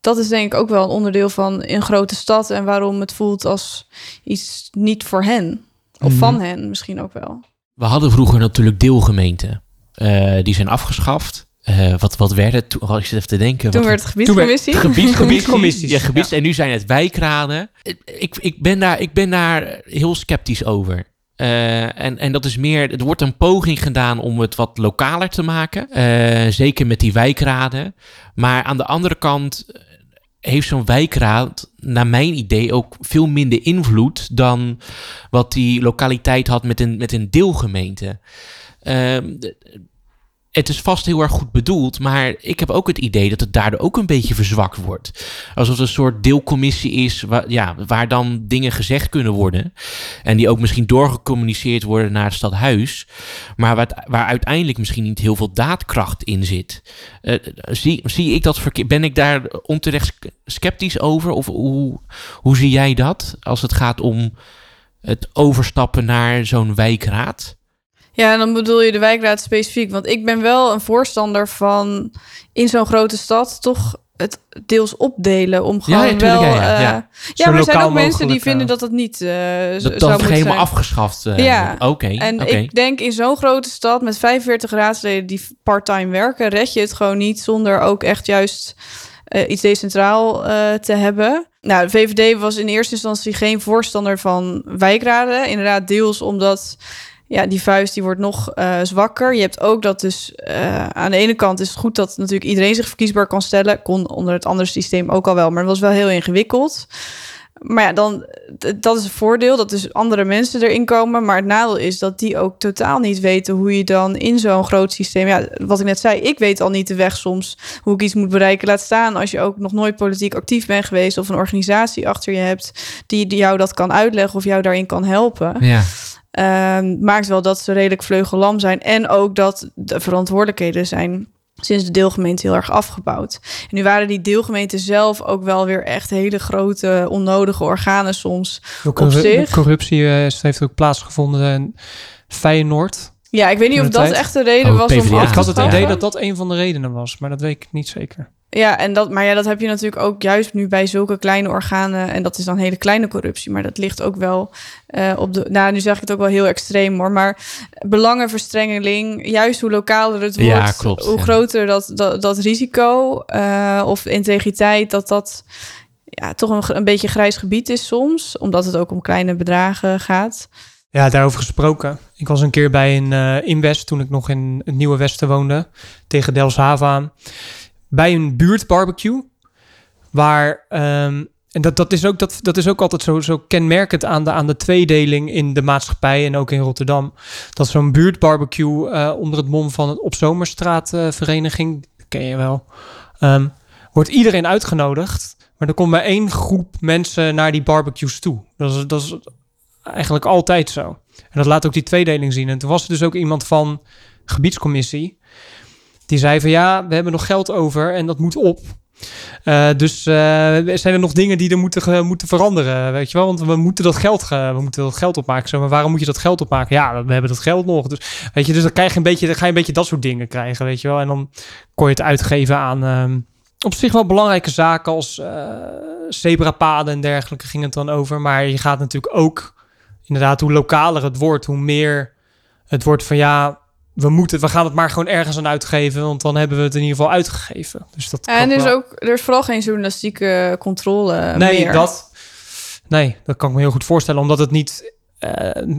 Dat is denk ik ook wel een onderdeel van een grote stad en waarom het voelt als iets niet voor hen. Of Mhm. van hen misschien ook wel. We hadden vroeger natuurlijk deelgemeenten. Eh, die zijn afgeschaft. Eh, wat, wat werd het? Toen, als je zit even te denken. Toen wat, werd het gebiedscommissie. Gebied, Gebiedscommissies, Ja, gebieds. ja. En nu zijn het wijkraden. Ik, ik, ben daar, ik ben daar heel sceptisch over. Eh, en, en dat is meer, er wordt een poging gedaan om het wat lokaler te maken. Eh, zeker met die wijkraden. Maar aan de andere kant eh, heeft zo'n wijkraad, naar mijn idee, ook veel minder invloed dan wat die lokaliteit had met een, met een deelgemeente. Ehm, het is vast heel erg goed bedoeld, maar ik heb ook het idee dat het daardoor ook een beetje verzwakt wordt. Alsof het een soort deelcommissie is waar, ja, waar dan dingen gezegd kunnen worden. En die ook misschien doorgecommuniceerd worden naar het stadhuis. Maar waar, waar uiteindelijk misschien niet heel veel daadkracht in zit. Eh, zie, zie ik dat verkeerd? Ben ik daar onterecht sceptisch over? Of hoe, hoe zie jij dat als het gaat om het overstappen naar zo'n wijkraad? Ja, en dan bedoel je de wijkraad specifiek. Want ik ben wel een voorstander van in zo'n grote stad toch het deels opdelen om gewoon Ja, ja, tuurlijk, wel. ja, ja, eh, ja. maar er zijn ook mensen die vinden eh, dat dat niet zo Dat, zou dat moeten helemaal afgeschaft. Ja, Oké, En ik denk in zo'n grote stad met 45 raadsleden die part-time werken, red je het gewoon niet zonder ook echt juist iets decentraal te hebben. Nou, de VVD was in eerste instantie geen voorstander van wijkraden. Inderdaad, deels omdat ja, die vuist die wordt nog eh, zwakker. Je hebt ook dat dus eh, aan de ene kant is het goed dat natuurlijk iedereen zich verkiesbaar kan stellen. Kon onder het andere systeem ook al wel, maar het was wel heel ingewikkeld. Maar ja, dan, dat is het voordeel, dat dus andere mensen erin komen. Maar het nadeel is dat die ook totaal niet weten hoe je dan in zo'n groot systeem... Ja, wat ik net zei, ik weet al niet de weg soms hoe ik iets moet bereiken. Laat staan als je ook nog nooit politiek actief bent geweest... of een organisatie achter je hebt die, die jou dat kan uitleggen of jou daarin kan helpen. Ja. Ehm, maakt wel dat ze redelijk vleugellam zijn. En ook dat de verantwoordelijkheden zijn sinds de deelgemeente heel erg afgebouwd. En nu waren die deelgemeenten zelf ook wel weer echt hele grote, onnodige organen soms. Ook Op zich. corruptie eh, heeft ook plaatsgevonden in Feyenoord. Ja, ik weet niet of de dat tijd. echt de reden Oh, was om PvdA. af ik had het idee dat dat een van de redenen was, maar dat weet ik niet zeker. Ja, en dat, maar ja, dat heb je natuurlijk ook juist nu bij zulke kleine organen. En dat is dan hele kleine corruptie. Maar dat ligt ook wel eh, op de. Nou, nu zeg ik het ook wel heel extreem hoor. Maar belangenverstrengeling, juist hoe lokaler het wordt, Ja, klopt, hoe ja. groter dat, dat, dat risico eh, of integriteit, dat dat ja, toch een, een beetje grijs gebied is soms, omdat het ook om kleine bedragen gaat. Ja, daarover gesproken. Ik was een keer bij een uh, Invest toen ik nog in het Nieuwe Westen woonde, tegen Delfshaven aan. Bij een buurtbarbecue, waar um, en dat, dat, is ook, dat, dat is ook altijd zo, zo kenmerkend aan de, aan de tweedeling in de maatschappij en ook in Rotterdam. Dat zo'n buurtbarbecue uh, onder het mom van een op zomerstraatvereniging, uh, ken je wel, um, wordt iedereen uitgenodigd. Maar er komt maar één groep mensen naar die barbecues toe. Dat is, dat is eigenlijk altijd zo. En dat laat ook die tweedeling zien. En toen was er dus ook iemand van gebiedscommissie. Die zei van ja, we hebben nog geld over en dat moet op. Uh, dus uh, zijn er nog dingen die er moeten, moeten veranderen, weet je wel? Want we moeten dat geld, we moeten dat geld opmaken. Zo, maar waarom moet je dat geld opmaken? Ja, we hebben dat geld nog. Dus, weet je, dus dan, krijg je een beetje, dan ga je een beetje dat soort dingen krijgen, weet je wel? En dan kon je het uitgeven aan uh, op zich wel belangrijke zaken als uh, zebrapaden en dergelijke ging het dan over. Maar je gaat natuurlijk ook, inderdaad, hoe lokaler het wordt, hoe meer het wordt van ja, we moeten, we gaan het maar gewoon ergens aan uitgeven, want dan hebben we het in ieder geval uitgegeven. Dus dat en er is ook, er is vooral geen journalistieke controle. Nee, meer. dat. Nee, dat kan ik me heel goed voorstellen, omdat het niet, uh,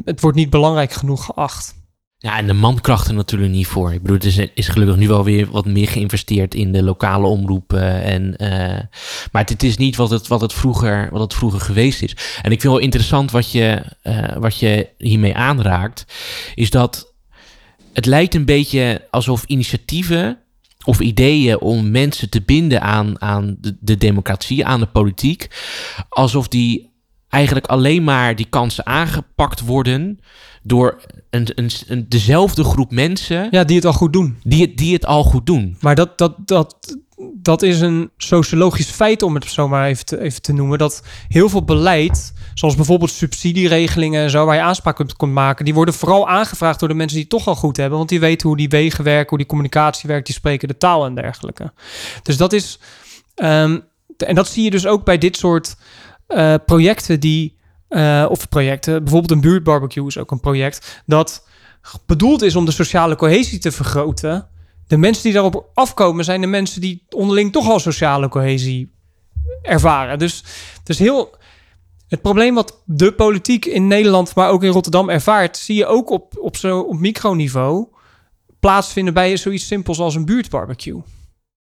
het wordt niet belangrijk genoeg geacht. Ja, en de mankrachten natuurlijk niet voor. Ik bedoel, het is, is gelukkig nu wel weer wat meer geïnvesteerd in de lokale omroepen. En, uh, maar het, het, is niet wat het, wat, het vroeger, wat het vroeger geweest is. En ik vind wel interessant wat je, uh, wat je hiermee aanraakt, is dat het lijkt een beetje alsof initiatieven of ideeën om mensen te binden aan, aan de, de democratie, aan de politiek, alsof die eigenlijk alleen maar die kansen aangepakt worden door een, een, een, dezelfde groep mensen. Ja, die het al goed doen. Die het, die het al goed doen. Maar dat, dat, dat, dat is een sociologisch feit, om het zo maar even te, even te noemen. Dat heel veel beleid, zoals bijvoorbeeld subsidieregelingen en zo, waar je aanspraak kunt, kunt maken, die worden vooral aangevraagd door de mensen die het toch al goed hebben. Want die weten hoe die wegen werken, hoe die communicatie werkt, die spreken de taal en dergelijke. Dus dat is. Um, en dat zie je dus ook bij dit soort uh, projecten die. Uh, of projecten, bijvoorbeeld een buurtbarbecue is ook een project dat bedoeld is om de sociale cohesie te vergroten. De mensen die daarop afkomen zijn de mensen die onderling toch al sociale cohesie ervaren. Dus, dus heel. Het probleem wat de politiek in Nederland, maar ook in Rotterdam ervaart, zie je ook op, op, zo, op microniveau plaatsvinden bij zoiets simpels als een buurtbarbecue.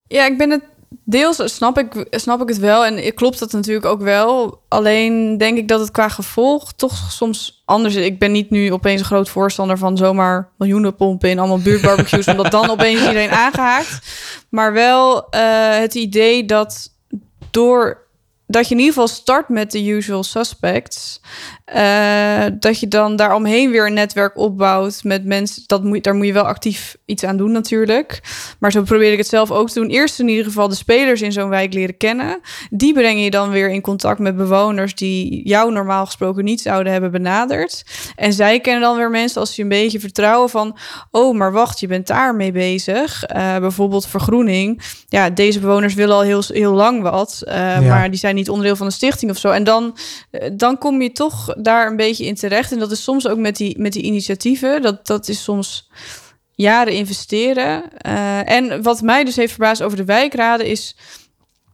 Ja, ik ben het deels snap ik, snap ik het wel en klopt dat natuurlijk ook wel. Alleen denk ik dat het qua gevolg toch soms anders is. Ik ben niet nu opeens een groot voorstander van zomaar miljoenen pompen in allemaal buurtbarbecues, omdat dan opeens iedereen aangehaakt. Maar wel uh, het idee dat door dat je in ieder geval start met de usual suspects. Uh, dat je dan daaromheen weer een netwerk opbouwt met mensen. Dat moet, daar moet je wel actief iets aan doen natuurlijk. Maar zo probeer ik het zelf ook te doen. Eerst in ieder geval de spelers in zo'n wijk leren kennen. Die breng je dan weer in contact met bewoners die jou normaal gesproken niet zouden hebben benaderd. En zij kennen dan weer mensen als je een beetje vertrouwen van... oh, maar wacht, je bent daarmee bezig. Uh, bijvoorbeeld vergroening. Ja, deze bewoners willen al heel, heel lang wat. Uh, ja. Maar die zijn niet onderdeel van een stichting of zo. En dan, dan kom je toch daar een beetje in terecht. En dat is soms ook met die, met die initiatieven. Dat, dat is soms jaren investeren. Uh, en wat mij dus heeft verbaasd over de wijkraden is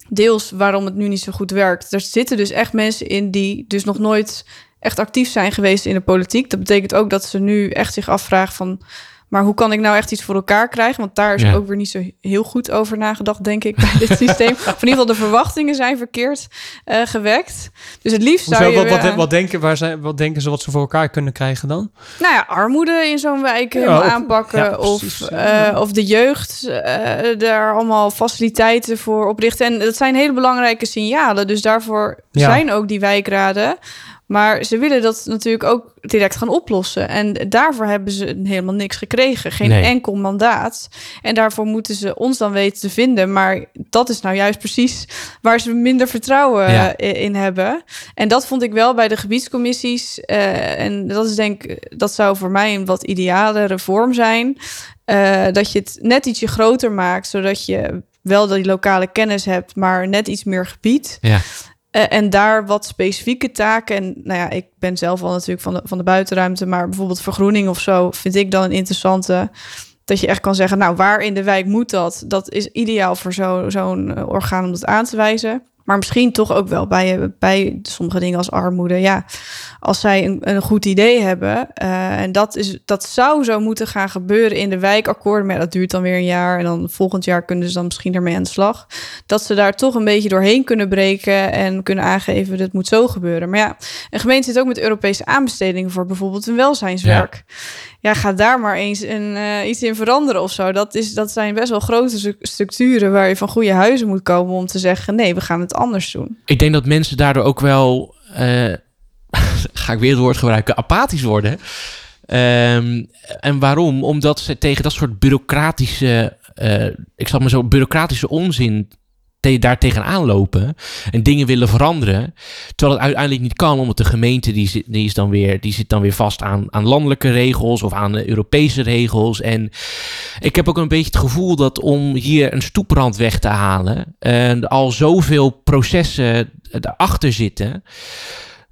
deels waarom het nu niet zo goed werkt. Er zitten dus echt mensen in die dus nog nooit echt actief zijn geweest in de politiek. Dat betekent ook dat ze nu echt zich afvragen van maar hoe kan ik nou echt iets voor elkaar krijgen? Want daar is ja. ook weer niet zo heel goed over nagedacht, denk ik, bij dit systeem. of in ieder geval de verwachtingen zijn verkeerd uh, gewekt. Dus het liefst Hoezo, zou je... Wat, wat, wat, denken, waar zijn, wat denken ze wat ze voor elkaar kunnen krijgen dan? Nou ja, armoede in zo'n wijk helemaal aanpakken. Ja, of, uh, of de jeugd uh, daar allemaal faciliteiten voor oprichten. En dat zijn hele belangrijke signalen. Dus daarvoor zijn ook die wijkraden. Maar ze willen dat natuurlijk ook direct gaan oplossen. En daarvoor hebben ze helemaal niks gekregen. Geen nee. enkel mandaat. En daarvoor moeten ze ons dan weten te vinden. Maar dat is nou juist precies waar ze minder vertrouwen ja. in hebben. En dat vond ik wel bij de gebiedscommissies. Uh, en dat is denk ik, dat zou voor mij een wat idealere vorm zijn. Uh, dat je het net ietsje groter maakt, zodat je wel die lokale kennis hebt, maar net iets meer gebied. Ja. Uh, en daar wat specifieke taken. En nou ja, ik ben zelf al natuurlijk van de, van de buitenruimte, maar bijvoorbeeld vergroening of zo vind ik dan een interessante. Dat je echt kan zeggen, nou, waar in de wijk moet dat? Dat is ideaal voor zo'n zo orgaan om dat aan te wijzen. Maar misschien toch ook wel bij, bij sommige dingen als armoede. Ja, als zij een, een goed idee hebben. Uh, en dat, is, dat zou zo moeten gaan gebeuren in de wijkakkoorden. Maar dat duurt dan weer een jaar. En dan volgend jaar kunnen ze dan misschien ermee aan de slag. Dat ze daar toch een beetje doorheen kunnen breken. En kunnen aangeven, dit moet zo gebeuren. Maar ja, een gemeente zit ook met Europese aanbestedingen voor bijvoorbeeld een welzijnswerk. Ja ga daar maar eens een, uh, iets in veranderen of zo. Dat, is, dat zijn best wel grote structuren waar je van goede huizen moet komen om te zeggen: nee, we gaan het anders doen. Ik denk dat mensen daardoor ook wel. Uh, ga ik weer het woord gebruiken, apathisch worden. Um, en waarom? Omdat ze tegen dat soort bureaucratische, uh, ik zal maar zo, bureaucratische onzin te, daar tegenaan lopen en dingen willen veranderen. Terwijl het uiteindelijk niet kan, omdat de gemeente die, zit, die, is dan weer, die zit dan weer vast aan, aan landelijke regels of aan Europese regels. En ik heb ook een beetje het gevoel dat om hier een stoeprand weg te halen, en al zoveel processen erachter zitten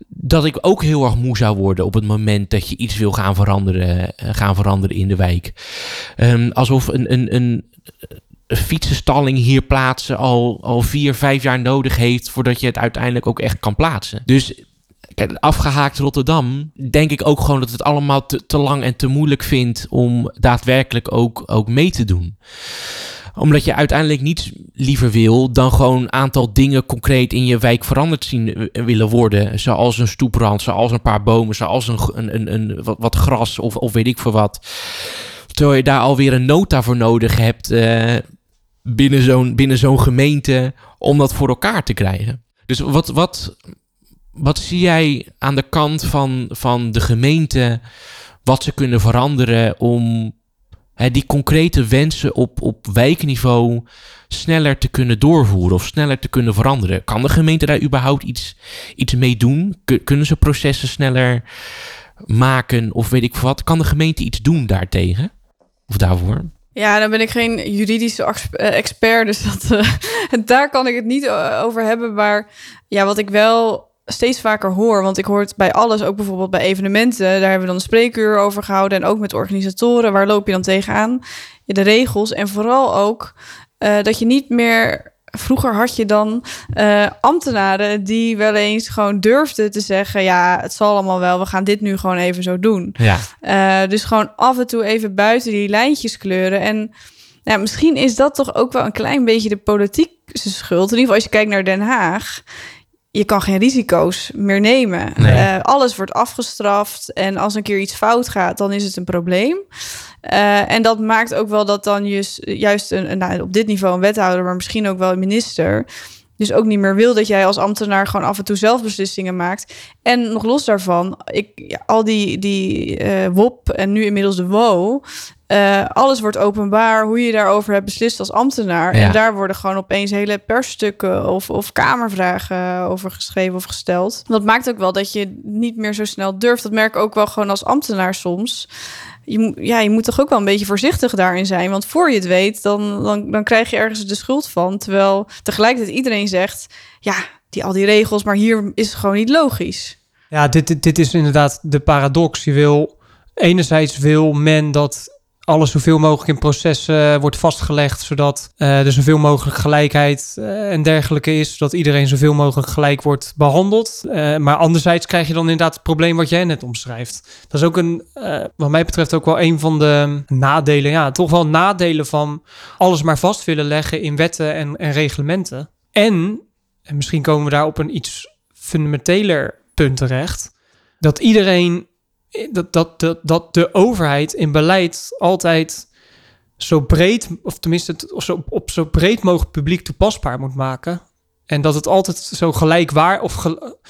dat ik ook heel erg moe zou worden op het moment dat je iets wil gaan veranderen, gaan veranderen in de wijk. Um, alsof een, een, een fietsenstalling hier plaatsen al, al vier, vijf jaar nodig heeft voordat je het uiteindelijk ook echt kan plaatsen. Dus afgehaakt Rotterdam, denk ik ook gewoon dat het allemaal te, te lang en te moeilijk vindt om daadwerkelijk ook, ook mee te doen omdat je uiteindelijk niets liever wil dan gewoon een aantal dingen concreet in je wijk veranderd zien eh, willen worden. Zoals een stoeprand, zoals een paar bomen, zoals een, een, een, wat, gras of, of weet ik veel wat. Terwijl je daar alweer een nota voor nodig hebt uh, binnen zo'n binnen zo'n gemeente om dat voor elkaar te krijgen. Dus wat, wat, wat zie jij aan de kant van, van de gemeente, wat ze kunnen veranderen om die concrete wensen op, op wijkniveau sneller te kunnen doorvoeren of sneller te kunnen veranderen. Kan de gemeente daar überhaupt iets, iets mee doen? Kunnen ze processen sneller maken of weet ik wat? Kan de gemeente iets doen daartegen of daarvoor? Ja, dan ben ik geen juridische eh, expert, dus dat, uh, daar kan ik het niet eh, over hebben. Maar ja, wat ik wel steeds vaker hoor. Want ik hoor het bij alles, ook bijvoorbeeld bij evenementen. Daar hebben we dan een spreekuur over gehouden. En ook met organisatoren. Waar loop je dan tegenaan? De regels. En vooral ook dat je niet meer. Vroeger had je dan uh, ambtenaren die wel eens gewoon durfden te zeggen: Ja, het zal allemaal wel, we gaan dit nu gewoon even zo doen. Ja. Uh, dus gewoon af en toe even buiten die lijntjes kleuren. En ja, misschien is dat toch ook wel een klein beetje de politiek schuld. In ieder geval, als je kijkt naar Den Haag je kan geen risico's meer nemen. Uh, alles wordt afgestraft. En als een keer iets fout gaat, dan is het een probleem. Uh, en dat maakt ook wel dat dan juist, juist een, nou, op dit niveau een wethouder, maar misschien ook wel een minister. Dus ook niet meer wil dat jij als ambtenaar gewoon af en toe zelf beslissingen maakt. En nog los daarvan, ik, al die, die uh, WOP en nu inmiddels de WO. Uh, alles wordt openbaar, hoe je daarover hebt beslist als ambtenaar. Ja. En daar worden gewoon opeens hele persstukken of, of kamervragen over geschreven of gesteld. Dat maakt ook wel dat je niet meer zo snel durft. Dat merk ik ook wel gewoon als ambtenaar soms. Je, ja, je moet toch ook wel een beetje voorzichtig daarin zijn. Want voor je het weet, dan, dan, dan krijg je ergens de schuld van. Terwijl tegelijkertijd iedereen zegt: ja, die, al die regels, maar hier is het gewoon niet logisch. Ja, dit, dit, dit is inderdaad de paradox. Je wil enerzijds wil men dat alles zoveel mogelijk in processen uh, wordt vastgelegd, zodat uh, er zoveel mogelijk gelijkheid uh, en dergelijke is, zodat iedereen zoveel mogelijk gelijk wordt behandeld. maar anderzijds krijg je dan inderdaad het probleem wat jij net omschrijft. Dat is ook een, wat mij betreft ook wel een van de nadelen, ja, toch wel nadelen van alles maar vast willen leggen in wetten en, en reglementen. En, en misschien komen we daar op een iets fundamenteler punt terecht, dat iedereen dat, dat, dat, dat de overheid in beleid altijd zo breed, of tenminste of zo, op zo breed mogelijk publiek toepasbaar moet maken. En dat het altijd zo gelijkwaar of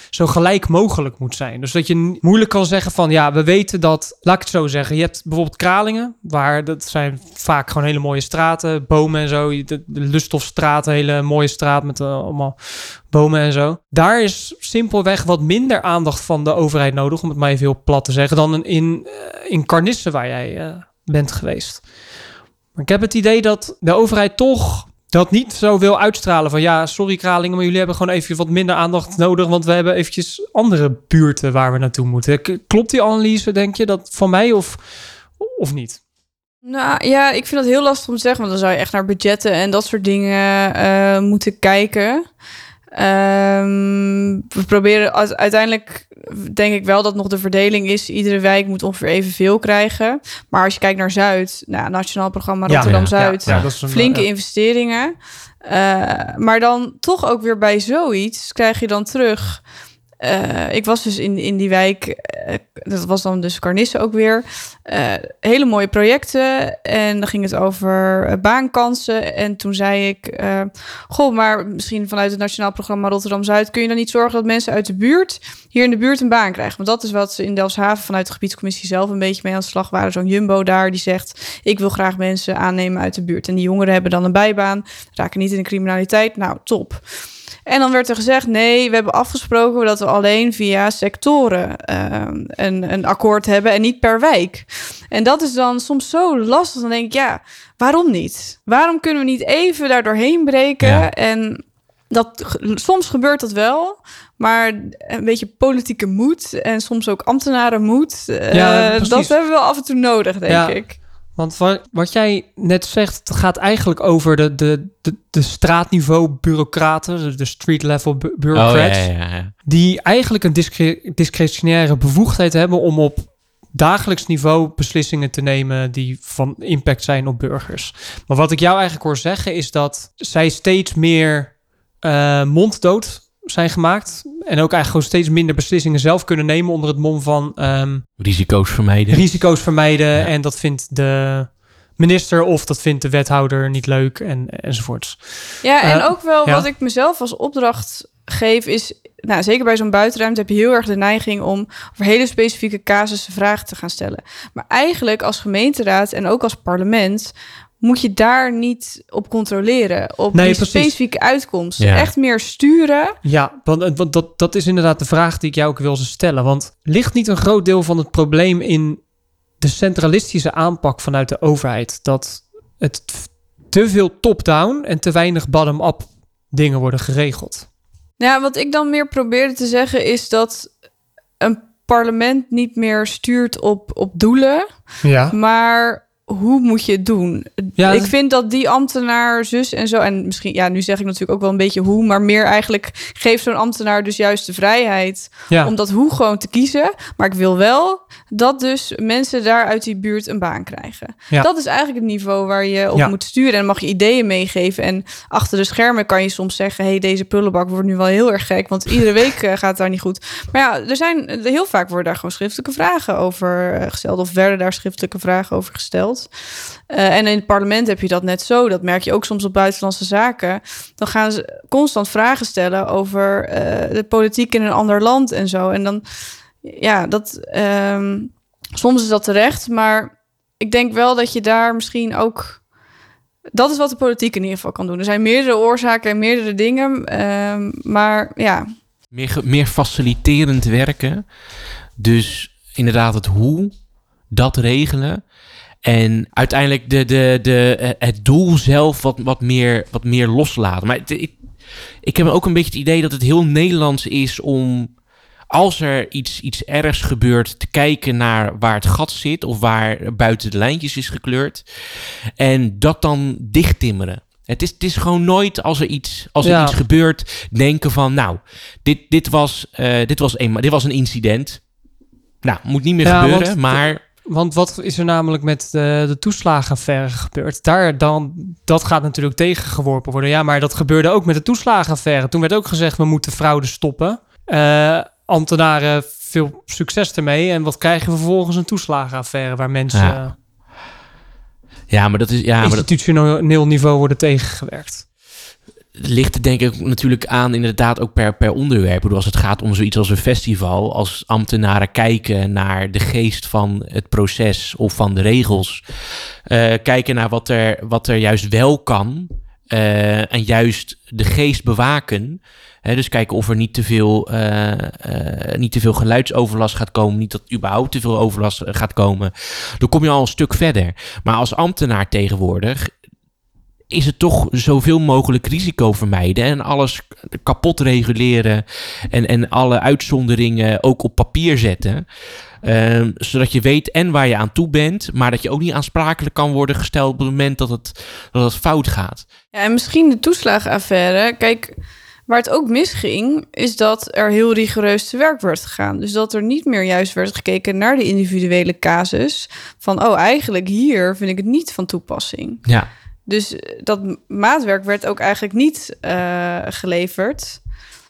zo gelijk mogelijk moet zijn. Dus dat je moeilijk kan zeggen van ja, we weten dat, laat ik het zo zeggen. Je hebt bijvoorbeeld Kralingen, waar dat zijn vaak gewoon hele mooie straten, bomen en zo. De, de Lustofstraat, een hele mooie straat met uh, allemaal bomen en zo. Daar is simpelweg wat minder aandacht van de overheid nodig, om het maar even heel plat te zeggen, dan in, uh, in Carnissen waar jij uh, bent geweest. Maar ik heb het idee dat de overheid toch dat niet zo wil uitstralen van ja, sorry Kralingen, maar jullie hebben gewoon even wat minder aandacht nodig, want we hebben eventjes andere buurten waar we naartoe moeten. Klopt die analyse, denk je, dat van mij of, of niet? Nou ja, ik vind dat heel lastig om te zeggen, want dan zou je echt naar budgetten en dat soort dingen uh, moeten kijken. Ehm, we proberen uiteindelijk, denk ik wel dat nog de verdeling is. Iedere wijk moet ongeveer evenveel krijgen. Maar als je kijkt naar Zuid, nou, Nationaal Programma Rotterdam-Zuid, ja, ja, flinke investeringen. Uh, maar dan toch ook weer bij zoiets krijg je dan terug uh, ik was dus in, in die wijk, uh, dat was dan dus Carnisse ook weer. Uh, hele mooie projecten. En dan ging het over baankansen. En toen zei ik: Goh, maar misschien vanuit het Nationaal Programma Rotterdam Zuid kun je dan niet zorgen dat mensen uit de buurt hier in de buurt een baan krijgen? Want dat is wat ze in Delfshaven vanuit de gebiedscommissie zelf een beetje mee aan de slag waren. Zo'n Jumbo daar die zegt: Ik wil graag mensen aannemen uit de buurt. En die jongeren hebben dan een bijbaan, raken niet in de criminaliteit. Nou, top. En dan werd er gezegd: nee, we hebben afgesproken dat we alleen via sectoren uh, een, een akkoord hebben en niet per wijk. En dat is dan soms zo lastig. Dan denk ik: ja, waarom niet? Waarom kunnen we niet even daar doorheen breken? En dat, soms gebeurt dat wel, maar een beetje politieke moed en soms ook ambtenaren moed, uh, ja, dat hebben we wel af en toe nodig, denk ja. ik. Want wat, wat jij net zegt, het gaat eigenlijk over de, de, de, de straatniveau bureaucraten, de street level bureaucrats, oh, ja, ja, die eigenlijk een discre discretionaire bevoegdheid hebben om op dagelijks niveau beslissingen te nemen die van impact zijn op burgers. Maar wat ik jou eigenlijk hoor zeggen is dat zij steeds meer uh, monddood zijn gemaakt. En ook eigenlijk gewoon steeds minder beslissingen zelf kunnen nemen onder het mom van... Um, risico's vermijden. Risico's vermijden. En dat vindt de minister of dat vindt de wethouder niet leuk en, enzovoorts. Ja, en uh, ook wel ja. wat ik mezelf als opdracht geef is... Nou, zeker bij zo'n buitenruimte heb je heel erg de neiging om over hele specifieke casussen vragen te gaan stellen. Maar eigenlijk als gemeenteraad en ook als parlement moet je daar niet op controleren. Op nee, die specifieke uitkomst. Echt meer sturen. Ja, want, want dat, dat is inderdaad de vraag die ik jou ook wil stellen. Want ligt niet een groot deel van het probleem in de centralistische aanpak vanuit de overheid? Dat het te veel top-down en te weinig bottom-up dingen worden geregeld. Ja, wat ik dan meer probeerde te zeggen is dat een parlement niet meer stuurt op, op doelen, ja. maar hoe moet je het doen? Ja, ik vind dat die ambtenaar, zus en zo, en misschien, ja, nu zeg ik natuurlijk ook wel een beetje hoe, maar meer eigenlijk geeft zo'n ambtenaar dus juist de vrijheid ja. om dat hoe gewoon te kiezen. Maar ik wil wel dat dus mensen daar uit die buurt een baan krijgen. Ja. Dat is eigenlijk het niveau waar je op moet sturen. En mag je ideeën meegeven. En achter de schermen kan je soms zeggen: hey, deze prullenbak wordt nu wel heel erg gek, want iedere week eh, gaat daar niet goed. Maar ja, er zijn heel vaak worden daar gewoon schriftelijke vragen over eh, gesteld, of werden daar schriftelijke vragen over gesteld. Uh, en in het parlement heb je dat net zo. Dat merk je ook soms op buitenlandse zaken. Dan gaan ze constant vragen stellen over uh, de politiek in een ander land en zo. En dan, ja, dat. Um, soms is dat terecht, maar ik denk wel dat je daar misschien ook. Dat is wat de politiek in ieder geval kan doen. Er zijn meerdere oorzaken en meerdere dingen. Um, maar ja. Meer, meer faciliterend werken. Dus inderdaad, het hoe, dat regelen. En uiteindelijk de, de, de, eh, het doel zelf wat, wat, meer, wat meer loslaten. Maar ik, ik heb ook een beetje het idee dat het heel Nederlands is om als er iets, iets ergs gebeurt, te kijken naar waar het gat zit of waar buiten de lijntjes is gekleurd. En dat dan dichttimmeren. Het is, het is gewoon nooit als er iets, als er iets gebeurt, denken van, nou, dit, dit, was, uh, dit, was een, dit was een incident. Nou, moet niet meer gebeuren, maar want wat is er namelijk met de, de toeslagenaffaire gebeurd? Daar dan, dat gaat natuurlijk tegengeworpen worden. Ja, maar dat gebeurde ook met de toeslagenaffaire. Toen werd ook gezegd, we moeten fraude stoppen. Uh, ambtenaren, veel succes ermee. En wat krijgen we vervolgens? Een toeslagenaffaire waar mensen... Ja, ja maar dat is... Ja, institutioneel niveau worden tegengewerkt ligt denk ik natuurlijk aan inderdaad ook per, per onderwerp. Als het gaat om zoiets als een festival, als ambtenaren kijken naar de geest van het proces of van de regels, uh, kijken naar wat er, wat er juist wel kan uh, en juist de geest bewaken. Hè, dus kijken of er niet te, veel, uh, niet te veel geluidsoverlast gaat komen, niet dat überhaupt te veel overlast gaat komen. Dan kom je al een stuk verder. Maar als ambtenaar tegenwoordig is het toch zoveel mogelijk risico vermijden en alles kapot reguleren en, en alle uitzonderingen ook op papier zetten. Uh, zodat je weet en waar je aan toe bent, maar dat je ook niet aansprakelijk kan worden gesteld op het moment dat het, dat het fout gaat. Ja, en misschien de toeslagenaffaire. Kijk, Waar het ook misging, is dat er heel rigoureus te werk werd gegaan. Dus dat er niet meer juist werd gekeken naar de individuele casus. Van, oh, eigenlijk hier vind ik het niet van toepassing. Ja. Dus dat maatwerk werd ook eigenlijk niet uh, geleverd.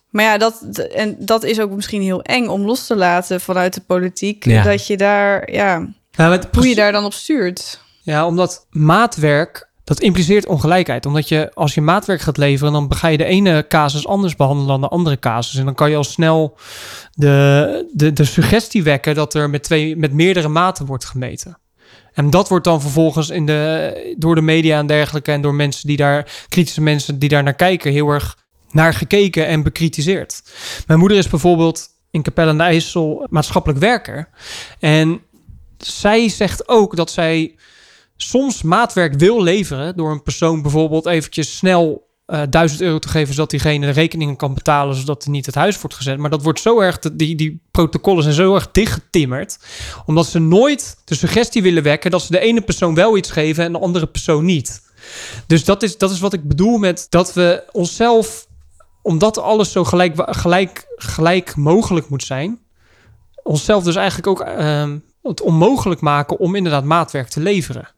Maar ja, dat, en dat is ook misschien heel eng om los te laten vanuit de politiek. Ja. Dat je daar, ja, hoe je daar dan op stuurt. Ja, omdat maatwerk, dat impliceert ongelijkheid. Omdat je, als je maatwerk gaat leveren, dan ga je de ene casus anders behandelen dan de andere casus. En dan kan je al snel de, de, de suggestie wekken dat er met, twee, met meerdere maten wordt gemeten. En dat wordt dan vervolgens in de, door de media en dergelijke en door mensen die daar, kritische mensen die daar naar kijken, heel erg naar gekeken en bekritiseerd. Mijn moeder is bijvoorbeeld in Capelle aan de IJssel maatschappelijk werker. En zij zegt ook dat zij soms maatwerk wil leveren door een persoon bijvoorbeeld eventjes snel eh 1000 euro te geven zodat diegene de rekeningen kan betalen zodat er niet het huis wordt gezet. Maar dat wordt zo erg, die, die protocollen zijn zo erg dichtgetimmerd, omdat ze nooit de suggestie willen wekken dat ze de ene persoon wel iets geven en de andere persoon niet. Dus dat is, dat is wat ik bedoel met dat we onszelf, omdat alles zo gelijk, gelijk, gelijk mogelijk moet zijn, onszelf dus eigenlijk ook ehm, het onmogelijk maken om inderdaad maatwerk te leveren.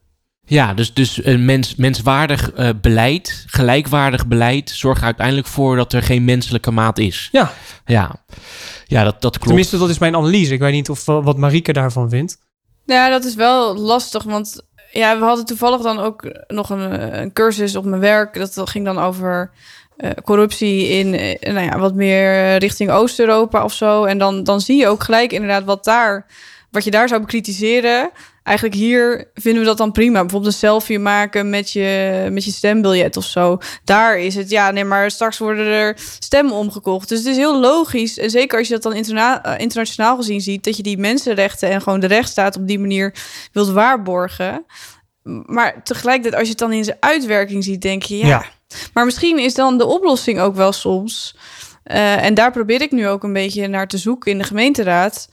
Ja, dus, dus een mens, menswaardig eh, beleid, gelijkwaardig beleid, zorgt er uiteindelijk voor dat er geen menselijke maat is. Ja. Ja, ja dat, dat klopt. Tenminste, dat is mijn analyse. Ik weet niet of wat Marieke daarvan vindt. Ja, dat is wel lastig, want ja, we hadden toevallig dan ook nog een, een cursus op mijn werk. Dat ging dan over uh, corruptie in uh, nou ja, wat meer richting Oost-Europa of zo. En dan, dan zie je ook gelijk inderdaad wat daar, wat je daar zou bekritiseren. Eigenlijk hier vinden we dat dan prima. Bijvoorbeeld een selfie maken met je, met je stembiljet of zo. Daar is het, ja, nee, maar straks worden er stemmen omgekocht. Dus het is heel logisch. En zeker als je dat dan interna- uh, internationaal gezien ziet, dat je die mensenrechten en gewoon de rechtsstaat op die manier wilt waarborgen. Maar tegelijkertijd, als je het dan in zijn uitwerking ziet, denk je, ja. ja. Maar misschien is dan de oplossing ook wel soms. Uh, en daar probeer ik nu ook een beetje naar te zoeken in de gemeenteraad.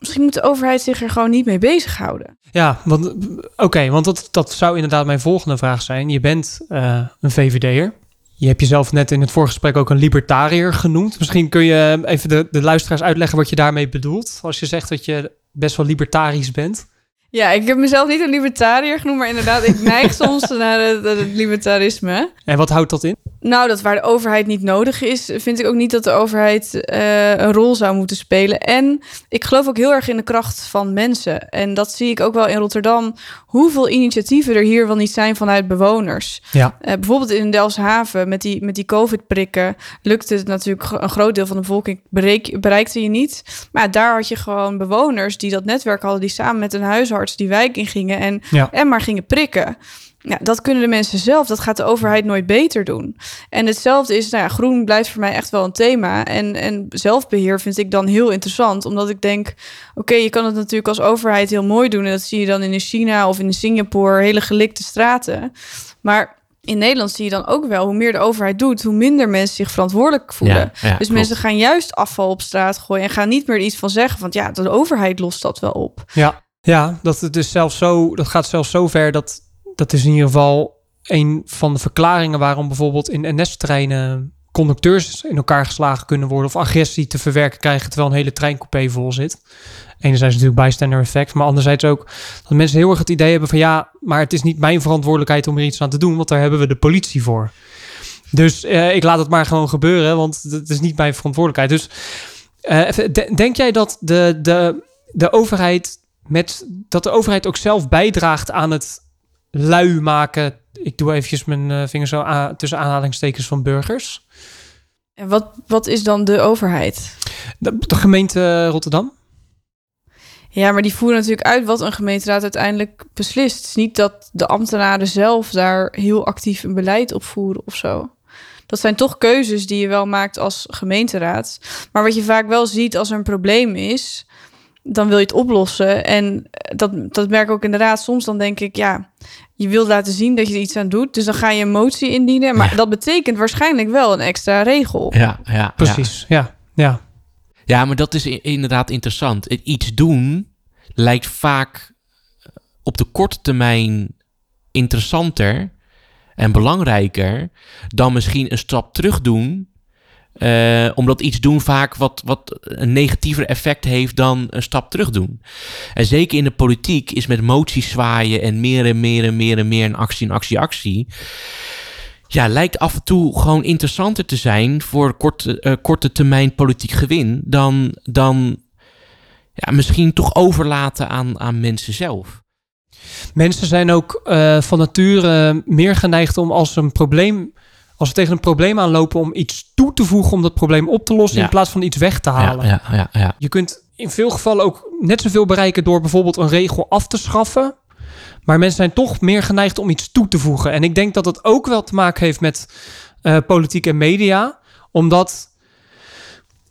Misschien moet de overheid zich er gewoon niet mee bezighouden. Ja, want oké, okay, want dat, dat zou inderdaad mijn volgende vraag zijn. Je bent uh, een VVD'er. Je hebt jezelf net in het voorgesprek ook een libertariër genoemd. Misschien kun je even de, de luisteraars uitleggen wat je daarmee bedoelt. Als je zegt dat je best wel libertarisch bent. Ja, ik heb mezelf niet een libertariër genoemd, maar inderdaad, ik neig soms naar het, het, libertarisme. En wat houdt dat in? Nou, dat waar de overheid niet nodig is, vind ik ook niet dat de overheid uh, een rol zou moeten spelen. En ik geloof ook heel erg in de kracht van mensen. En dat zie ik ook wel in Rotterdam. Hoeveel initiatieven er hier wel niet zijn vanuit bewoners. Ja. Uh, bijvoorbeeld in Delfshaven met die, met die COVID-prikken lukte het natuurlijk een groot deel van de bevolking bereik, bereikte je niet. Maar daar had je gewoon bewoners die dat netwerk hadden, die samen met een huisarts die wijk in gingen en, ja. en maar gingen prikken. Ja, dat kunnen de mensen zelf. Dat gaat de overheid nooit beter doen. En hetzelfde is, nou ja, groen blijft voor mij echt wel een thema. En, en zelfbeheer vind ik dan heel interessant. Omdat ik denk, oké, okay, je kan het natuurlijk als overheid heel mooi doen. En dat zie je dan in China of in Singapore, hele gelikte straten. Maar in Nederland zie je dan ook wel, hoe meer de overheid doet, hoe minder mensen zich verantwoordelijk voelen. Ja, ja, dus klopt. mensen gaan juist afval op straat gooien en gaan niet meer iets van zeggen. Want ja, de overheid lost dat wel op. Ja, ja dat, het dus zelfs zo, dat gaat zelfs zo ver dat dat is in ieder geval een van de verklaringen waarom bijvoorbeeld in NS-treinen conducteurs in elkaar geslagen kunnen worden of agressie te verwerken krijgen terwijl een hele treincoupé vol zit. Enerzijds natuurlijk bystander effect, maar anderzijds ook dat mensen heel erg het idee hebben van ja, maar het is niet mijn verantwoordelijkheid om er iets aan te doen, want daar hebben we de politie voor. Dus uh, ik laat het maar gewoon gebeuren, want het is niet mijn verantwoordelijkheid. Dus uh, denk jij dat de, de, de overheid met dat de overheid ook zelf bijdraagt aan het lui maken. Ik doe eventjes mijn uh, vinger zo aan, tussen aanhalingstekens van burgers. En wat, wat is dan de overheid? De, de gemeente Rotterdam. Ja, maar die voeren natuurlijk uit wat een gemeenteraad uiteindelijk beslist. Het is niet dat de ambtenaren zelf daar heel actief een beleid op voeren of zo. Dat zijn toch keuzes die je wel maakt als gemeenteraad. Maar wat je vaak wel ziet als er een probleem is, dan wil je het oplossen. En dat, dat merk ik ook inderdaad. Soms dan denk ik, ja, je wilt laten zien dat je er iets aan doet. Dus dan ga je een motie indienen. Maar Ja. dat betekent waarschijnlijk wel een extra regel. Ja, ja, Precies, ja. ja. Ja, maar dat is inderdaad interessant. Het Iets doen lijkt vaak eh, op de korte termijn interessanter en belangrijker dan misschien een stap terug doen Uh, omdat iets doen vaak wat, wat een negatiever effect heeft dan een stap terug doen. En zeker in de politiek is met moties zwaaien en meer en meer en meer en meer een actie en actie, actie. Ja, lijkt af en toe gewoon interessanter te zijn voor korte, uh, korte termijn politiek gewin dan, dan ja, misschien toch overlaten aan, aan mensen zelf. Mensen zijn ook uh, van nature meer geneigd om als een probleem als we tegen een probleem aanlopen om iets toe te voegen om dat probleem op te lossen in plaats van iets weg te halen. Ja, ja, ja, Je kunt in veel gevallen ook net zoveel bereiken door bijvoorbeeld een regel af te schaffen. Maar mensen zijn toch meer geneigd om iets toe te voegen. En ik denk dat het ook wel te maken heeft met uh, politiek en media. Omdat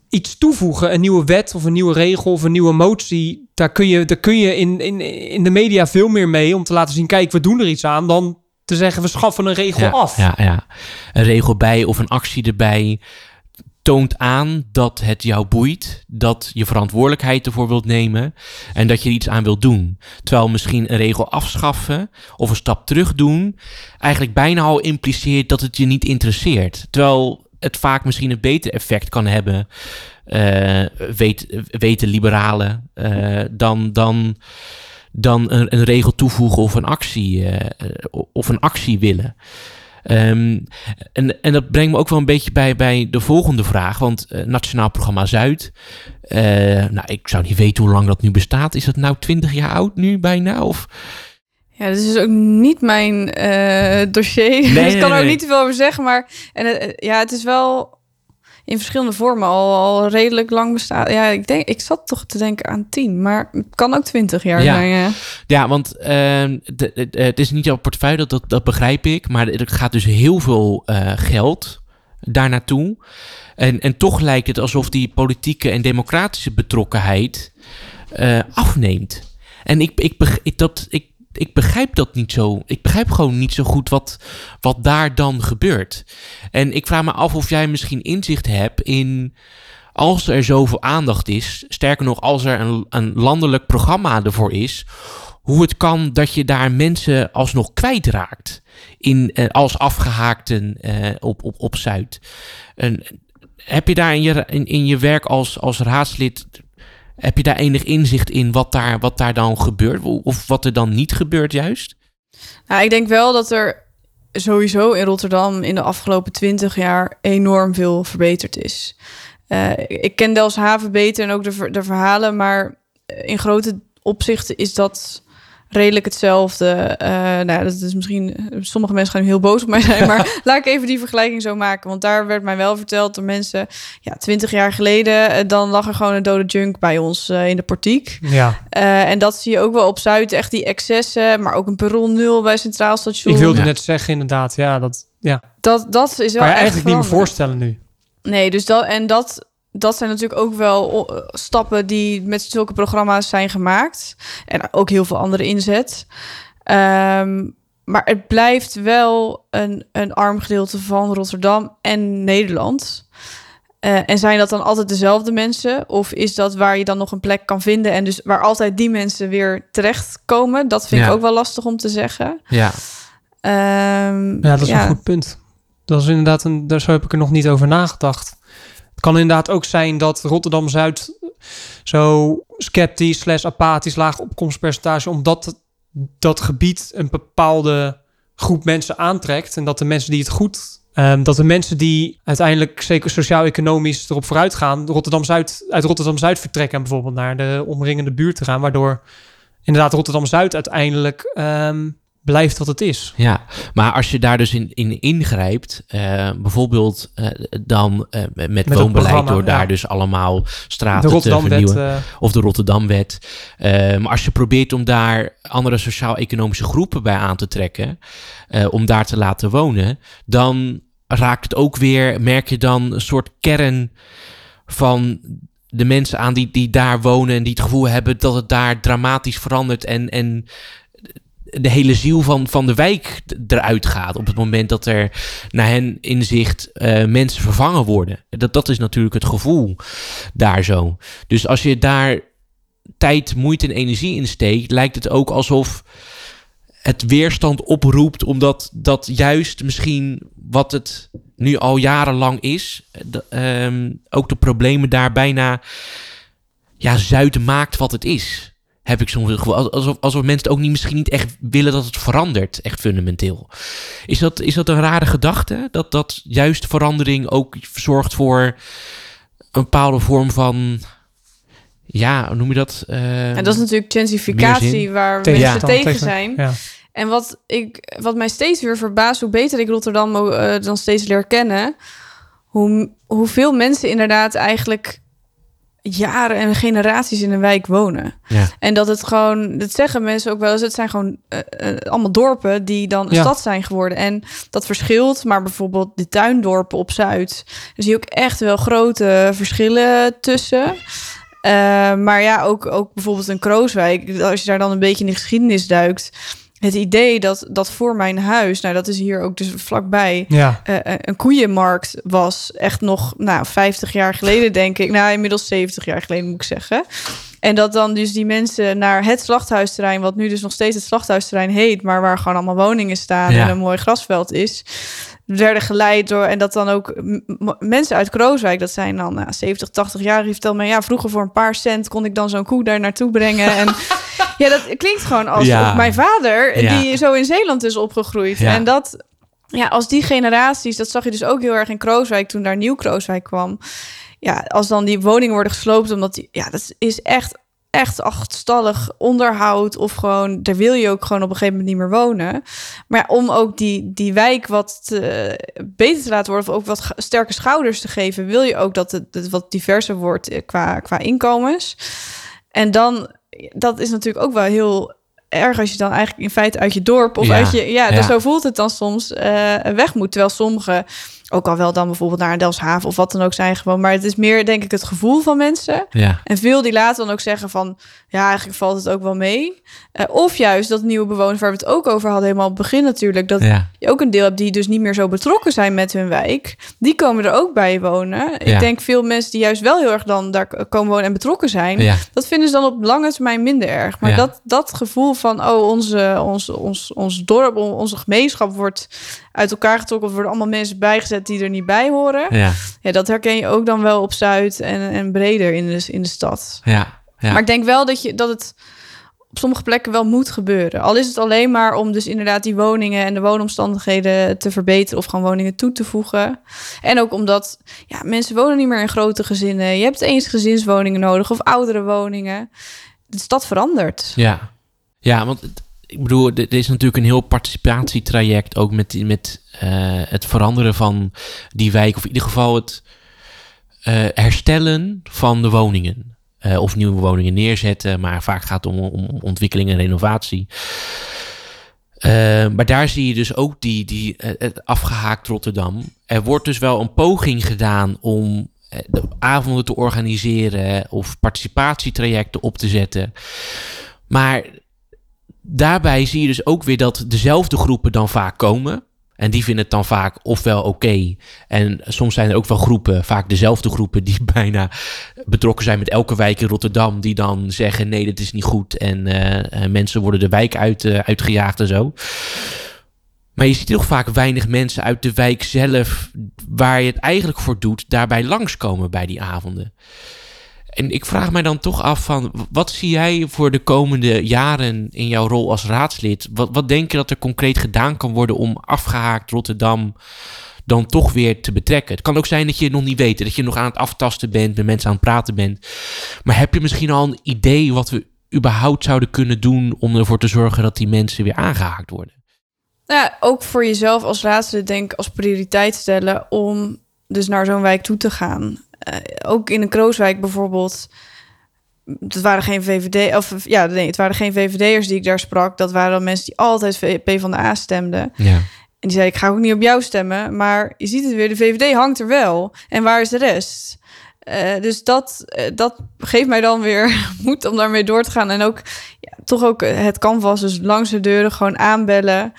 iets toevoegen, een nieuwe wet of een nieuwe regel of een nieuwe motie, daar kun je, daar kun je in, in, in de media veel meer mee om te laten zien, kijk, we doen er iets aan, dan te zeggen, we schaffen een regel af. Ja, ja, een regel bij of een actie erbij toont aan dat het jou boeit, dat je verantwoordelijkheid ervoor wilt nemen en dat je er iets aan wilt doen. Terwijl misschien een regel afschaffen of een stap terug doen eigenlijk bijna al impliceert dat het je niet interesseert. Terwijl het vaak misschien een beter effect kan hebben, uh, weet, weten liberalen, uh, dan, dan dan een, een regel toevoegen of een actie, uh, of een actie willen. Um, en, en dat brengt me ook wel een beetje bij, bij de volgende vraag. Want uh, Nationaal Programma Zuid. Uh, nou, ik zou niet weten hoe lang dat nu bestaat. Is dat nou 20 jaar oud nu bijna? Of... Ja, dat is dus ook niet mijn dossier. Nee, ik kan er ook niet te veel over zeggen. Maar en, ja, het is wel in verschillende vormen al, al redelijk lang bestaat. Ja, ik denk, ik zat toch te denken aan tien, maar het kan ook twintig jaar ja. zijn. Ja, ja want uh, de, de, het is niet jouw portefeuille, dat, dat begrijp ik, maar er gaat dus heel veel uh, geld daar naartoe. En, en toch lijkt het alsof die politieke en democratische betrokkenheid uh, afneemt. En ik, ik, ik, dat, ik ik begrijp dat niet zo. Ik begrijp gewoon niet zo goed wat, wat daar dan gebeurt. En ik vraag me af of jij misschien inzicht hebt in. Als er zoveel aandacht is, sterker nog, als er een, een landelijk programma ervoor is, hoe het kan dat je daar mensen alsnog kwijtraakt in, eh, als afgehaakten eh, op, op, op Zuid. En, heb je daar in je, in, in je werk als, als raadslid heb je daar enig inzicht in wat daar, wat daar dan gebeurt? Of wat er dan niet gebeurt juist? Nou, ik denk wel dat er sowieso in Rotterdam in de afgelopen twintig jaar enorm veel verbeterd is. Uh, ik ken Delfshaven beter en ook de, de verhalen, maar in grote opzichten is dat redelijk hetzelfde. Uh, nou, dat is misschien. Sommige mensen gaan heel boos op mij zijn, maar laat ik even die vergelijking zo maken. Want daar werd mij wel verteld door mensen. Ja, twintig jaar geleden, uh, dan lag er gewoon een dode junk bij ons uh, in de portiek. Ja. en dat zie je ook wel op Zuid, echt die excessen, maar ook een perron nul bij Centraal Station. Ik wilde net zeggen, inderdaad, ja, dat. Ja. Dat, dat is wel. Kan je eigenlijk niet meer voorstellen nu. Nee, dus dat en dat dat zijn natuurlijk ook wel stappen die met zulke programma's zijn gemaakt. En ook heel veel andere inzet. Um, maar het blijft wel een, een arm gedeelte van Rotterdam en Nederland. Uh, en zijn dat dan altijd dezelfde mensen? Of is dat waar je dan nog een plek kan vinden en dus waar altijd die mensen weer terechtkomen? Dat vind ja. ik ook wel lastig om te zeggen. Ja, um, ja dat is ja. een goed punt. Dat is inderdaad een, daar zo heb ik er nog niet over nagedacht. Het kan inderdaad ook zijn dat Rotterdam-Zuid zo sceptisch, slash apathisch, laag opkomstpercentage, omdat dat gebied een bepaalde groep mensen aantrekt. En dat de mensen die het goed Um, dat de mensen die uiteindelijk zeker sociaal-economisch erop vooruit gaan, Rotterdam-Zuid, uit Rotterdam-Zuid vertrekken en bijvoorbeeld naar de omringende buurt te gaan, waardoor inderdaad Rotterdam-Zuid uiteindelijk um, blijft wat het is. Ja, maar als je daar dus in, in ingrijpt, uh, bijvoorbeeld uh, dan uh, met, met woonbeleid, door daar dus allemaal straten te vernieuwen, of de Rotterdamwet. maar als je probeert om daar andere sociaal-economische groepen bij aan te trekken, om daar te laten wonen, dan raakt het ook weer, merk je dan een soort kern van de mensen aan die, die daar wonen en die het gevoel hebben dat het daar dramatisch verandert en, en de hele ziel van, van de wijk eruit gaat. Op het moment dat er naar hen inzicht uh, mensen vervangen worden. Dat, dat is natuurlijk het gevoel daar zo. Dus als je daar tijd, moeite en energie in steekt, lijkt het ook alsof het weerstand oproept, omdat dat juist misschien wat het nu al jarenlang is, eh, ehm, ook de problemen daar bijna ja, zuid maakt wat het is. Heb ik soms het gevoel. Als- Alsof, alsof mensen het ook niet, misschien niet echt willen dat het verandert, echt fundamenteel. Is dat, is dat een rare gedachte? Dat, dat juist verandering ook zorgt voor een bepaalde vorm van. Ja, hoe noem je dat? Eh, En dat is natuurlijk gentrificatie waar Tegen- mensen ja. tegen tegen- zijn. Ja. En wat, ik, wat mij steeds weer verbaast, hoe beter ik Rotterdam eh, dan steeds leer kennen, hoe, hoeveel mensen inderdaad eigenlijk jaren en generaties in een wijk wonen. Ja. En dat het gewoon, dat zeggen mensen ook wel eens, het zijn gewoon eh, eh, allemaal dorpen die dan een Ja. stad zijn geworden. En dat verschilt, maar bijvoorbeeld de tuindorpen op Zuid, daar zie je ook echt wel grote verschillen tussen. Eh, maar ja, ook, ook bijvoorbeeld een Krooswijk, als je daar dan een beetje in de geschiedenis duikt. Het idee dat, dat voor mijn huis, nou dat is hier ook dus vlakbij, Ja. eh, eh, een koeienmarkt was echt nog nou, 50 jaar geleden, denk ik. Nou, inmiddels 70 jaar geleden moet ik zeggen. En dat dan dus die mensen naar het slachthuisterrein, wat nu dus nog steeds het slachthuisterrein heet, maar waar gewoon allemaal woningen staan Ja. en een mooi grasveld is, werden geleid door. En dat dan ook mensen uit Krooswijk, dat zijn dan nou, 70, 80 jaar, die vertellen me, ja, vroeger voor een paar cent kon ik dan zo'n koe daar naartoe brengen. En ja, dat klinkt gewoon als Ja. mijn vader, Ja. die zo in Zeeland is opgegroeid. Ja. En dat, ja, als die generaties, dat zag je dus ook heel erg in Krooswijk toen daar nieuw Krooswijk kwam. Ja, als dan die woningen worden gesloopt, omdat die, ja, dat is echt, echt achtstallig onderhoud. Of gewoon, daar wil je ook gewoon op een gegeven moment niet meer wonen. Maar ja, om ook die, die wijk wat te- beter te laten worden, of ook wat sterke schouders te geven, wil je ook dat het, het wat diverser wordt eh, qua, qua inkomens. En dan, dat is natuurlijk ook wel heel erg als je dan eigenlijk in feite uit je dorp of Ja, uit je, ja, ja. dus zo voelt het dan soms eh, weg moet. Terwijl sommigen ook al wel dan bijvoorbeeld naar een Delfshaven of wat dan ook zijn gewoon. Maar het is meer denk ik het gevoel van mensen. Ja. En veel die laten dan ook zeggen van... ja, eigenlijk valt het ook wel mee. Eh, of juist dat nieuwe bewoners waar we het ook over hadden... helemaal op het begin natuurlijk... dat Ja. je ook een deel hebt die dus niet meer zo betrokken zijn met hun wijk. Die komen er ook bij wonen. Ja. Ik denk veel mensen die juist wel heel erg dan daar komen wonen en betrokken zijn... Ja. dat vinden ze dan op lange termijn minder erg. Maar dat, dat gevoel van, oh, onze, ons, ons, ons dorp, on- onze gemeenschap wordt uit elkaar getrokken... of worden allemaal mensen bijgezet die er niet bij horen... Ja. Ja, dat herken je ook dan wel op Zuid en, en breder in de, in de stad. Ja. Ja. Maar ik denk wel dat, je, dat het op sommige plekken wel moet gebeuren. Al is het alleen maar om dus inderdaad die woningen en de woonomstandigheden te verbeteren of gewoon woningen toe te voegen. En ook omdat ja, mensen wonen niet meer in grote gezinnen. Je hebt eens gezinswoningen nodig of oudere woningen. De stad verandert. Ja, ja want het- ik bedoel, er is natuurlijk een heel participatietraject ook met, met eh, het veranderen van die wijk, of in ieder geval het eh, herstellen van de woningen. Eh, of nieuwe woningen neerzetten, maar vaak gaat het om, om ontwikkeling en renovatie. Maar daar zie je dus ook die, die, het afgehaakt Rotterdam. Er wordt dus wel een poging gedaan om de avonden te organiseren of participatietrajecten op te zetten. Maar daarbij zie je dus ook weer dat dezelfde groepen dan vaak komen. En die vinden het dan vaak ofwel oké. En soms zijn er ook wel groepen, vaak dezelfde groepen, die bijna betrokken zijn met elke wijk in Rotterdam. Die dan zeggen: nee, dat is niet goed. En eh, eh, mensen worden de wijk uit, eh, uitgejaagd en zo. Maar je ziet toch vaak weinig mensen uit de wijk zelf, waar je het eigenlijk voor doet, daarbij langskomen bij die avonden. En ik vraag mij dan toch af van, wat zie jij voor de komende jaren in jouw rol als raadslid? Wat, wat denk je dat er concreet gedaan kan worden om afgehaakt Rotterdam dan toch weer te betrekken? Het kan ook zijn dat je nog niet weet, dat je nog aan het aftasten bent, met mensen aan het praten bent. Maar heb je misschien al een idee wat we überhaupt zouden kunnen doen om ervoor te zorgen dat die mensen weer aangehaakt worden? Nou ook voor jezelf als raadslid denk ik als prioriteit stellen om dus naar zo'n wijk toe te gaan. Eh, ook in een Krooswijk bijvoorbeeld. Het waren geen VVD, of ja, nee, het waren geen VVD'ers die ik daar sprak. Dat waren dan mensen die altijd P van de A stemden. Ja. En die zei: Ik ga ook niet op jou stemmen. Maar je ziet het weer, de VVD hangt er wel. En waar is de rest? Eh, dus dat, eh, dat geeft mij dan weer moed om daarmee door te gaan. En ook ja, toch ook het canvas, dus langs de deuren gewoon aanbellen.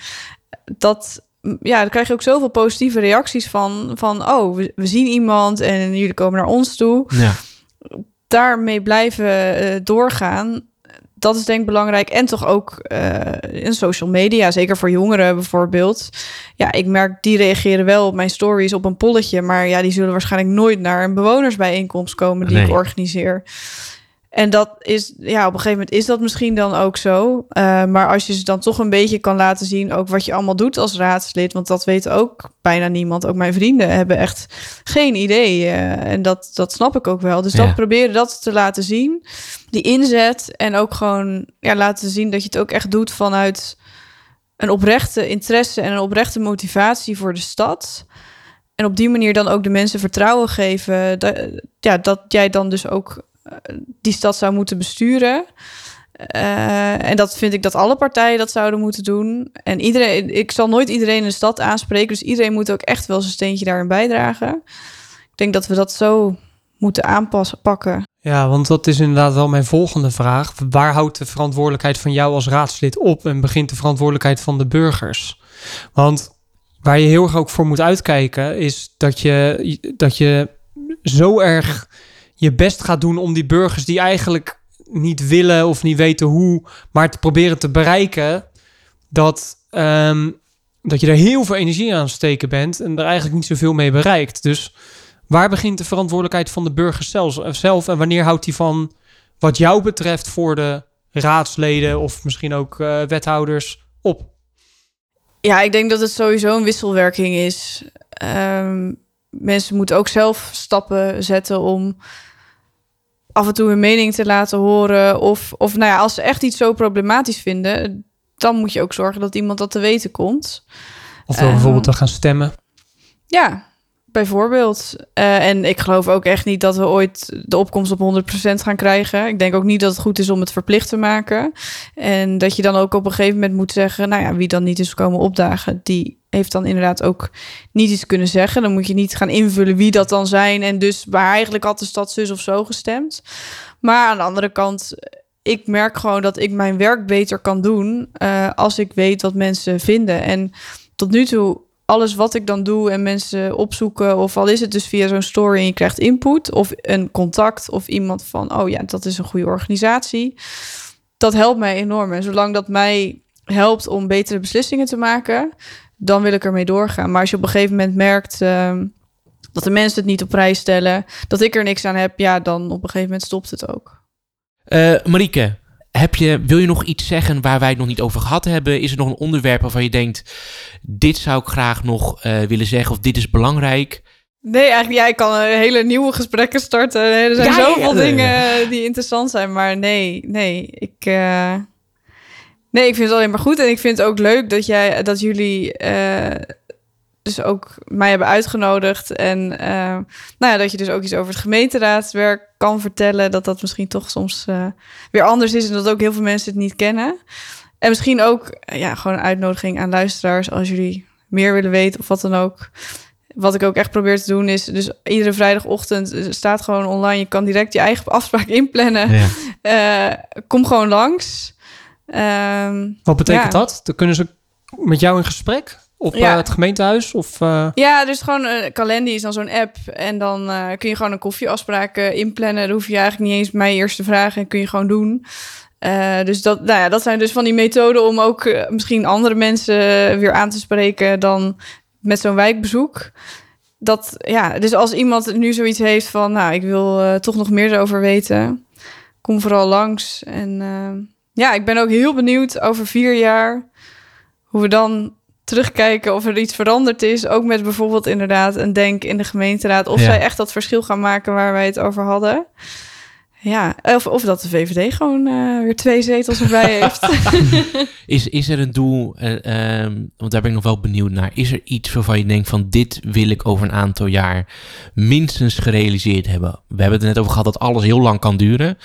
Dat, ja, dan krijg je ook zoveel positieve reacties van, van oh, we, we zien iemand en jullie komen naar ons toe. Ja. Daarmee blijven eh, doorgaan. dat is denk ik belangrijk. En toch ook uh, in social media, zeker voor jongeren bijvoorbeeld. Ja, ik merk, die reageren wel op mijn stories op een polletje. Maar ja, die zullen waarschijnlijk nooit naar een bewonersbijeenkomst komen die ik organiseer. En dat is, ja, op een gegeven moment is dat misschien dan ook zo. Uh, maar als je ze dan toch een beetje kan laten zien, ook wat je allemaal doet als raadslid, want dat weet ook bijna niemand. Ook mijn vrienden hebben echt geen idee. Uh, en dat, dat snap ik ook wel. Dus ja. dat proberen dat te laten zien. Die inzet en ook gewoon ja, laten zien dat je het ook echt doet vanuit een oprechte interesse en een oprechte motivatie voor de stad. En op die manier dan ook de mensen vertrouwen geven. Dat, ja, dat jij dan dus ook die stad zou moeten besturen. Uh, en dat vind ik dat alle partijen dat zouden moeten doen. En iedereen, ik zal nooit iedereen in de stad aanspreken. Dus iedereen moet ook echt wel zijn steentje daarin bijdragen. Ik denk dat we dat zo moeten aanpassen, pakken. Ja, want dat is inderdaad wel mijn volgende vraag. Waar houdt de verantwoordelijkheid van jou als raadslid op en begint de verantwoordelijkheid van de burgers? Want waar je heel erg ook voor moet uitkijken, is dat je, dat je zo erg je best gaat doen om die burgers die eigenlijk niet willen of niet weten hoe, maar te proberen te bereiken, dat, um, dat je er heel veel energie aan steken bent en er eigenlijk niet zoveel mee bereikt. Dus waar begint de verantwoordelijkheid van de burgers zelf, zelf en wanneer houdt die van, wat jou betreft, voor de raadsleden of misschien ook uh, wethouders op? Ja, ik denk dat het sowieso een wisselwerking is. Um, mensen moeten ook zelf stappen zetten om af en toe hun mening te laten horen. Of, of nou ja, als ze echt iets zo problematisch vinden, dan moet je ook zorgen dat iemand dat te weten komt. Of door bijvoorbeeld te gaan stemmen. Ja, bijvoorbeeld. Uh, en ik geloof ook echt niet dat we ooit de opkomst op 100% gaan krijgen. Ik denk ook niet dat het goed is om het verplicht te maken. En dat je dan ook op een gegeven moment moet zeggen, nou ja, wie dan niet is komen opdagen, die heeft dan inderdaad ook niet iets kunnen zeggen. Dan moet je niet gaan invullen wie dat dan zijn. En dus waar eigenlijk had de stad zus of zo gestemd. Maar aan de andere kant, ik merk gewoon dat ik mijn werk beter kan doen uh, als ik weet wat mensen vinden. En tot nu toe, alles wat ik dan doe en mensen opzoeken, of al is het dus via zo'n story en je krijgt input, of een contact, of iemand van, oh ja, dat is een goede organisatie. Dat helpt mij enorm. En zolang dat mij helpt om betere beslissingen te maken, dan wil ik ermee doorgaan. Maar als je op een gegeven moment merkt uh, dat de mensen het niet op prijs stellen, dat ik er niks aan heb, ja, dan op een gegeven moment stopt het ook. Uh, Marieke, heb je, wil je nog iets zeggen waar wij het nog niet over gehad hebben? Is er nog een onderwerp waarvan je denkt: dit zou ik graag nog uh, willen zeggen of dit is belangrijk? Nee, eigenlijk, ja, ik kan hele nieuwe gesprekken starten. Er zijn ja, zoveel ja, dingen die interessant zijn, maar nee, nee, ik. Uh, Nee, ik vind het alleen maar goed. En ik vind het ook leuk dat jij dat jullie uh, dus ook mij hebben uitgenodigd. En uh, nou ja, dat je dus ook iets over het gemeenteraadswerk kan vertellen. Dat dat misschien toch soms uh, weer anders is. En dat ook heel veel mensen het niet kennen. En misschien ook ja, gewoon een uitnodiging aan luisteraars als jullie meer willen weten of wat dan ook. Wat ik ook echt probeer te doen is, dus iedere vrijdagochtend staat gewoon online. Je kan direct je eigen afspraak inplannen. Ja. Uh, kom gewoon langs. Um, Wat betekent ja. dat? Dan kunnen ze met jou in gesprek op ja. uh, het gemeentehuis? Of, uh... Ja, dus gewoon uh, Calendly is dan zo'n app. En dan kun je gewoon een koffieafspraak inplannen. Dan hoef je eigenlijk niet eens mij eerst te vragen. En kun je gewoon doen. dus dat, nou ja, dat zijn dus van die methoden om ook misschien andere mensen weer aan te spreken dan met zo'n wijkbezoek. Dat, ja, dus als iemand nu zoiets heeft van, nou, ik wil toch nog meer erover weten, kom vooral langs. En ja, ik ben ook heel benieuwd over vier jaar hoe we dan terugkijken of er iets veranderd is. Ook met bijvoorbeeld inderdaad een denk in de gemeenteraad. Of zij echt dat verschil gaan maken waar wij het over hadden. Ja, of, of dat de VVD gewoon uh, weer twee zetels erbij heeft. is, is er een doel, uh, um, want daar ben ik nog wel benieuwd naar. Is er iets waarvan je denkt van dit wil ik over een aantal jaar minstens gerealiseerd hebben? We hebben het er net over gehad dat alles heel lang kan duren.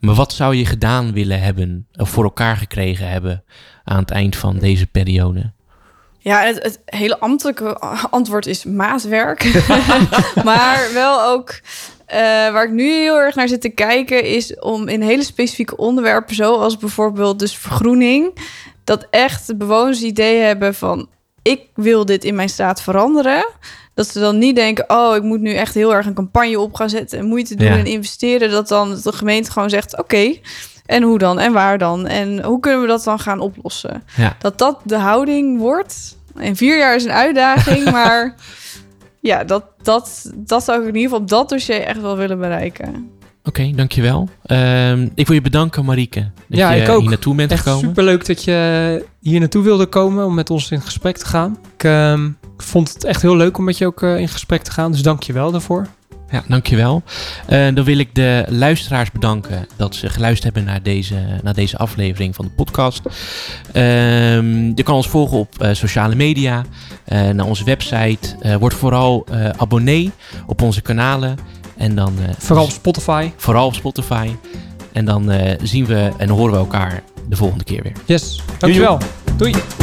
Maar wat zou je gedaan willen hebben of voor elkaar gekregen hebben aan het eind van deze periode? Ja, het, het, hele ambtelijke antwoord is maatwerk. maar wel ook uh, waar ik nu heel erg naar zit te kijken, is om in hele specifieke onderwerpen, zoals bijvoorbeeld dus vergroening, dat echt de bewoners idee hebben van ik wil dit in mijn staat veranderen. Dat ze dan niet denken, oh, ik moet nu echt heel erg een campagne op gaan zetten en moeite doen ja. en investeren. Dat dan de gemeente gewoon zegt, oké, okay, En hoe dan? En waar dan? En hoe kunnen we dat dan gaan oplossen? Ja. Dat dat de houding wordt. En vier jaar is een uitdaging, maar ja, dat, dat, dat zou ik in ieder geval op dat dossier echt wel willen bereiken. Oké, dankjewel. Ehm ik wil je bedanken, Marieke. Dat Ja, je ik ook. hier naartoe bent Echt gekomen. superleuk dat je hier naartoe wilde komen om met ons in gesprek te gaan. Ik ehm, vond het echt heel leuk om met je ook eh, in gesprek te gaan, dus dank je wel daarvoor. Ja, dankjewel. Eh dan wil ik de luisteraars bedanken dat ze geluisterd hebben naar deze, naar deze aflevering van de podcast. Ehm, je kan ons volgen op eh, sociale media, eh, naar onze website. Word vooral abonnee op onze kanalen. En dan, Vooral op Spotify. vooral op Spotify. En dan zien we en horen we elkaar de volgende keer weer. Yes, dankjewel. Joejoe.